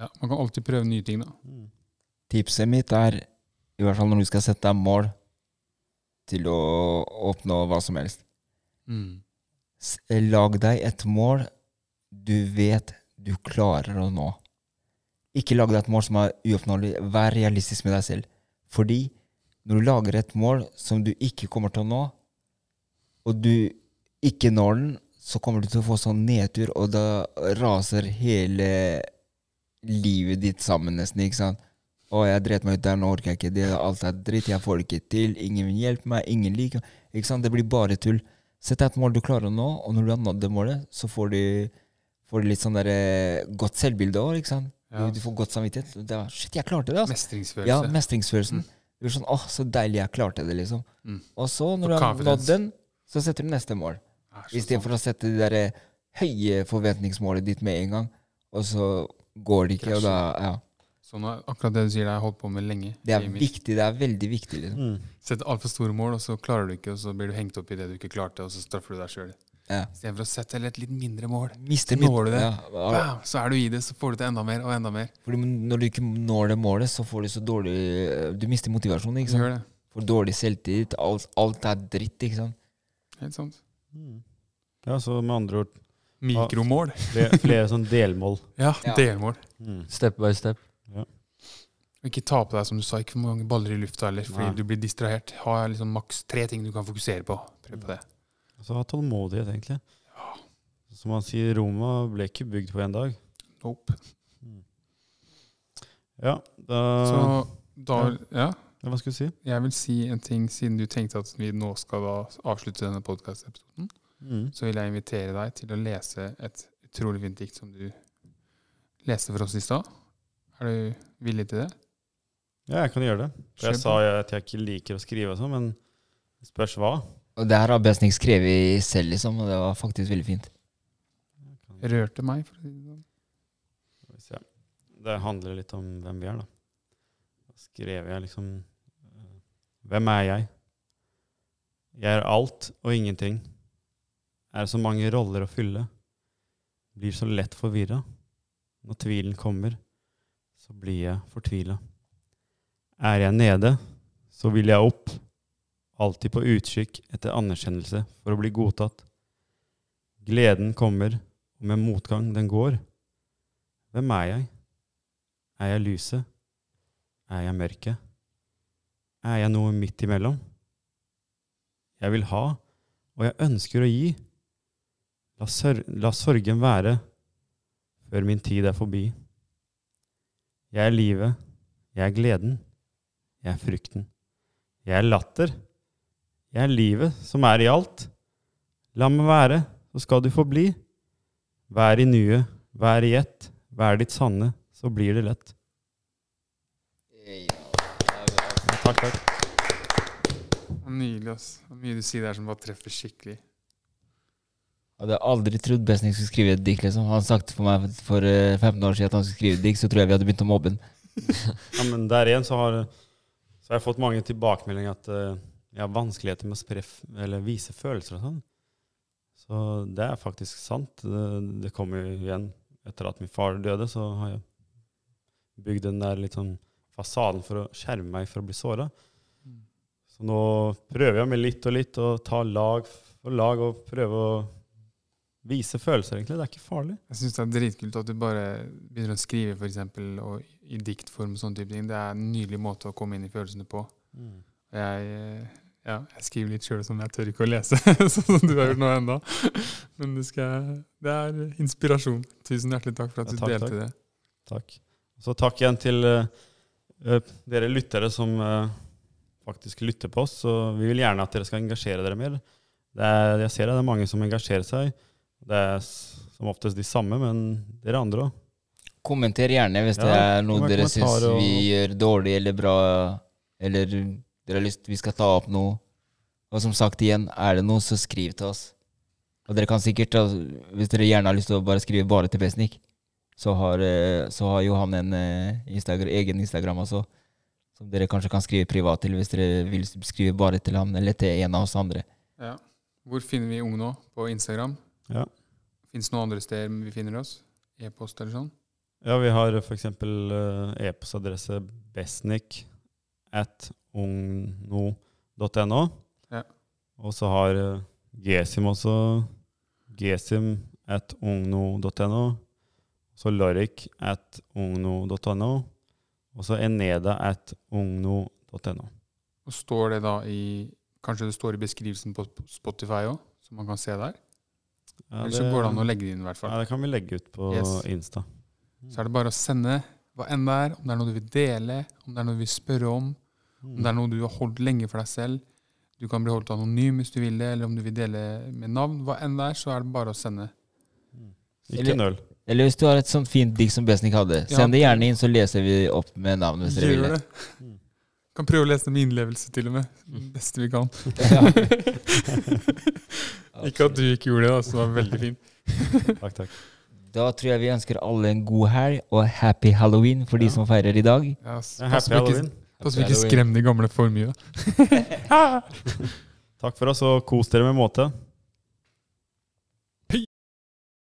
Ja, Man kan alltid prøve nye ting, da. Mm. Tipset mitt er, i hvert fall når du skal sette deg mål til å oppnå hva som helst Mm. Lag deg et mål du vet du klarer å nå. Ikke lag deg et mål som er uoppnåelig. Vær realistisk med deg selv. Fordi når du lager et mål som du ikke kommer til å nå, og du ikke når den, så kommer du til å få sånn nedtur, og da raser hele livet ditt sammen nesten, ikke sant? Å, jeg dreit meg ut der, nå orker jeg ikke det, alt er dritt, jeg får det ikke til, ingen vil hjelpe meg, ingen liker ikke sant? Det blir bare tull. Sett deg et mål du klarer å nå, og når du har nådd det målet, så får du, får du litt sånn der, eh, godt selvbilde òg? Ja. Du, du får godt samvittighet. Det er, shit, jeg klarte det, altså. Mestringsfølelse. Ja, mestringsfølelsen. Det blir sånn, åh, så deilig, jeg klarte det, liksom. Mm. Og så, når For du har nådd den, så setter du neste mål. Så Istedenfor å sette det der eh, høye forventningsmålet ditt med en gang, og så går det ikke, og da Ja. Sånn akkurat det du sier, det har jeg holdt på med lenge. Det er viktig. Det er veldig viktig. Liksom. Mm. Sett altfor store mål, og så klarer du ikke, og så blir du hengt opp i det du ikke klarte, og så straffer du deg sjøl. Ja. Istedenfor å sette et litt mindre mål. Mister Så når du det. Ja. Bam, så er du i det, så får du til enda mer og enda mer. Fordi når du ikke når det målet, så får du så dårlig Du mister motivasjonen. ikke sant? gjør det. Får dårlig selvtillit. Alt, alt er dritt. ikke sant? Helt sant. Mm. Ja, så med andre ord Mikromål. flere, flere sånn delmål. Ja, Ja. delmål. Mm. Step by step. Og ikke ta på deg, som du sa, ikke for mange baller i lufta heller, fordi Nei. du blir distrahert. Ha liksom maks tre ting du kan fokusere på. Prøv på det. Altså ha tålmodighet, egentlig. Som man sier, Roma ble ikke bygd på én dag. Nope. Ja, da Så da Ja. ja, Hva skulle du si? Jeg vil si en ting, siden du tenkte at vi nå skal da avslutte denne podkast-episoden. Mm. Så vil jeg invitere deg til å lese et utrolig fint dikt som du leste for oss i stad. Er du villig til det? Ja, jeg kan gjøre det. For jeg sa at jeg ikke liker å skrive og sånn, men det spørs hva. Og det her har Besnik skrevet selv, liksom, og det var faktisk veldig fint. Rørte meg, for å si det sånn. Det handler litt om hvem vi er, da. Da skrev jeg liksom eh, Hvem er jeg? Jeg er alt og ingenting. Er så mange roller å fylle. Blir så lett forvirra. Når tvilen kommer, så blir jeg fortvila. Er jeg nede, så vil jeg opp. Alltid på utkikk etter anerkjennelse for å bli godtatt. Gleden kommer, og med motgang den går. Hvem er jeg? Er jeg lyset? Er jeg mørket? Er jeg noe midt imellom? Jeg vil ha, og jeg ønsker å gi. La, sør la sorgen være før min tid er forbi. Jeg er livet, jeg er gleden, jeg er frykten. Jeg er latter, jeg er livet som er i alt. La meg være, så skal du få bli. Vær i nuet, vær i ett, vær ditt sanne, så blir det lett. Takk, takk. Nydelig, ass. Mye du sier der som bare treffer skikkelig. Jeg hadde aldri trodd Besnik skulle skrive et dikt. liksom. Han snakket for meg for eh, 15 år siden at han skulle skrive et dikt, så tror jeg vi hadde begynt å mobbe ham. Ja, men der igjen så har, så har jeg fått mange tilbakemeldinger at uh, jeg har vanskeligheter med å spre, vise følelser og sånn. Så det er faktisk sant. Det, det kommer jo igjen etter at min far døde, så har jeg bygd den der litt sånn fasaden for å skjerme meg for å bli såra. Så nå prøver jeg med litt og litt å ta lag for lag og prøve å vise følelser, egentlig. Det er ikke farlig. Jeg syns det er dritkult at du bare begynner å skrive, for eksempel, og i diktform og sånne type ting. Det er en nydelig måte å komme inn i følelsene på. Jeg, eh, ja, jeg skriver litt sjøl som jeg tør ikke å lese, sånn som du har gjort nå ennå. Men det, skal, det er inspirasjon. Tusen hjertelig takk for at Ja, du delte takk. det. Takk. Så takk igjen til eh, dere lyttere som uh, faktisk lytter på oss. Så vi vil gjerne at dere skal engasjere dere mer. Det er, jeg ser det er mange som engasjerer seg. Det er som oftest de samme, men dere andre òg. Kommenter gjerne hvis det er noe dere syns og- vi gjør dårlig eller bra, eller dere har lyst vi skal ta opp noe. Og som sagt igjen, er det noe, så skriv til oss. Og dere kan sikkert, hvis dere gjerne har lyst til å bare skrive bare til Besnik, så har, eh, så har jo han en eh, Instagram, egen Instagram også, som dere kanskje kan skrive privat til hvis dere vil skrive bare til ham eller til en av oss andre. Ja. Hvor finner vi Ung nå? På Instagram? Ja. Fins det noen andre steder vi finner oss? E-post eller sånn? Ja, vi har f.eks. Uh, e-postadresse besnik at ungno.no. Ja. Og så har uh, Gesim også gesim at ungno.no. Så Lorik at ungno.no. Og så eneda at ungno.no. Og står det da i Kanskje det står i beskrivelsen på Spotify òg, så man kan se der? Ja, Eller så går det an å legge det inn, i hvert fall. Ja, det kan vi legge ut på Yes. Insta. Så er det bare å sende hva enn det er, om det er noe du vil dele, om det er noe du vil spørre om, om det er noe du har holdt lenge for deg selv. Du kan bli holdt anonym hvis du vil det, eller om du vil dele med navn. Hva enn det er, så er det bare å sende. Ikke Eller- nøl. Eller hvis du har et sånt fint dikt som Besnik hadde, Ja. send det gjerne inn, så leser vi opp med navn hvis dere vil. Det. Kan prøve å lese det med innlevelse, til og med. Det beste vi kan. Ikke at du ikke gjorde det, da, så det var veldig fint. Takk, takk. Da tror jeg vi ønsker alle en god helg og happy halloween for de Ja. som feirer i dag. Ja, Pass Happy på ikke, halloween. pass på ikke skremme skrem de gamle for mye. Takk for oss, og kos dere med måte.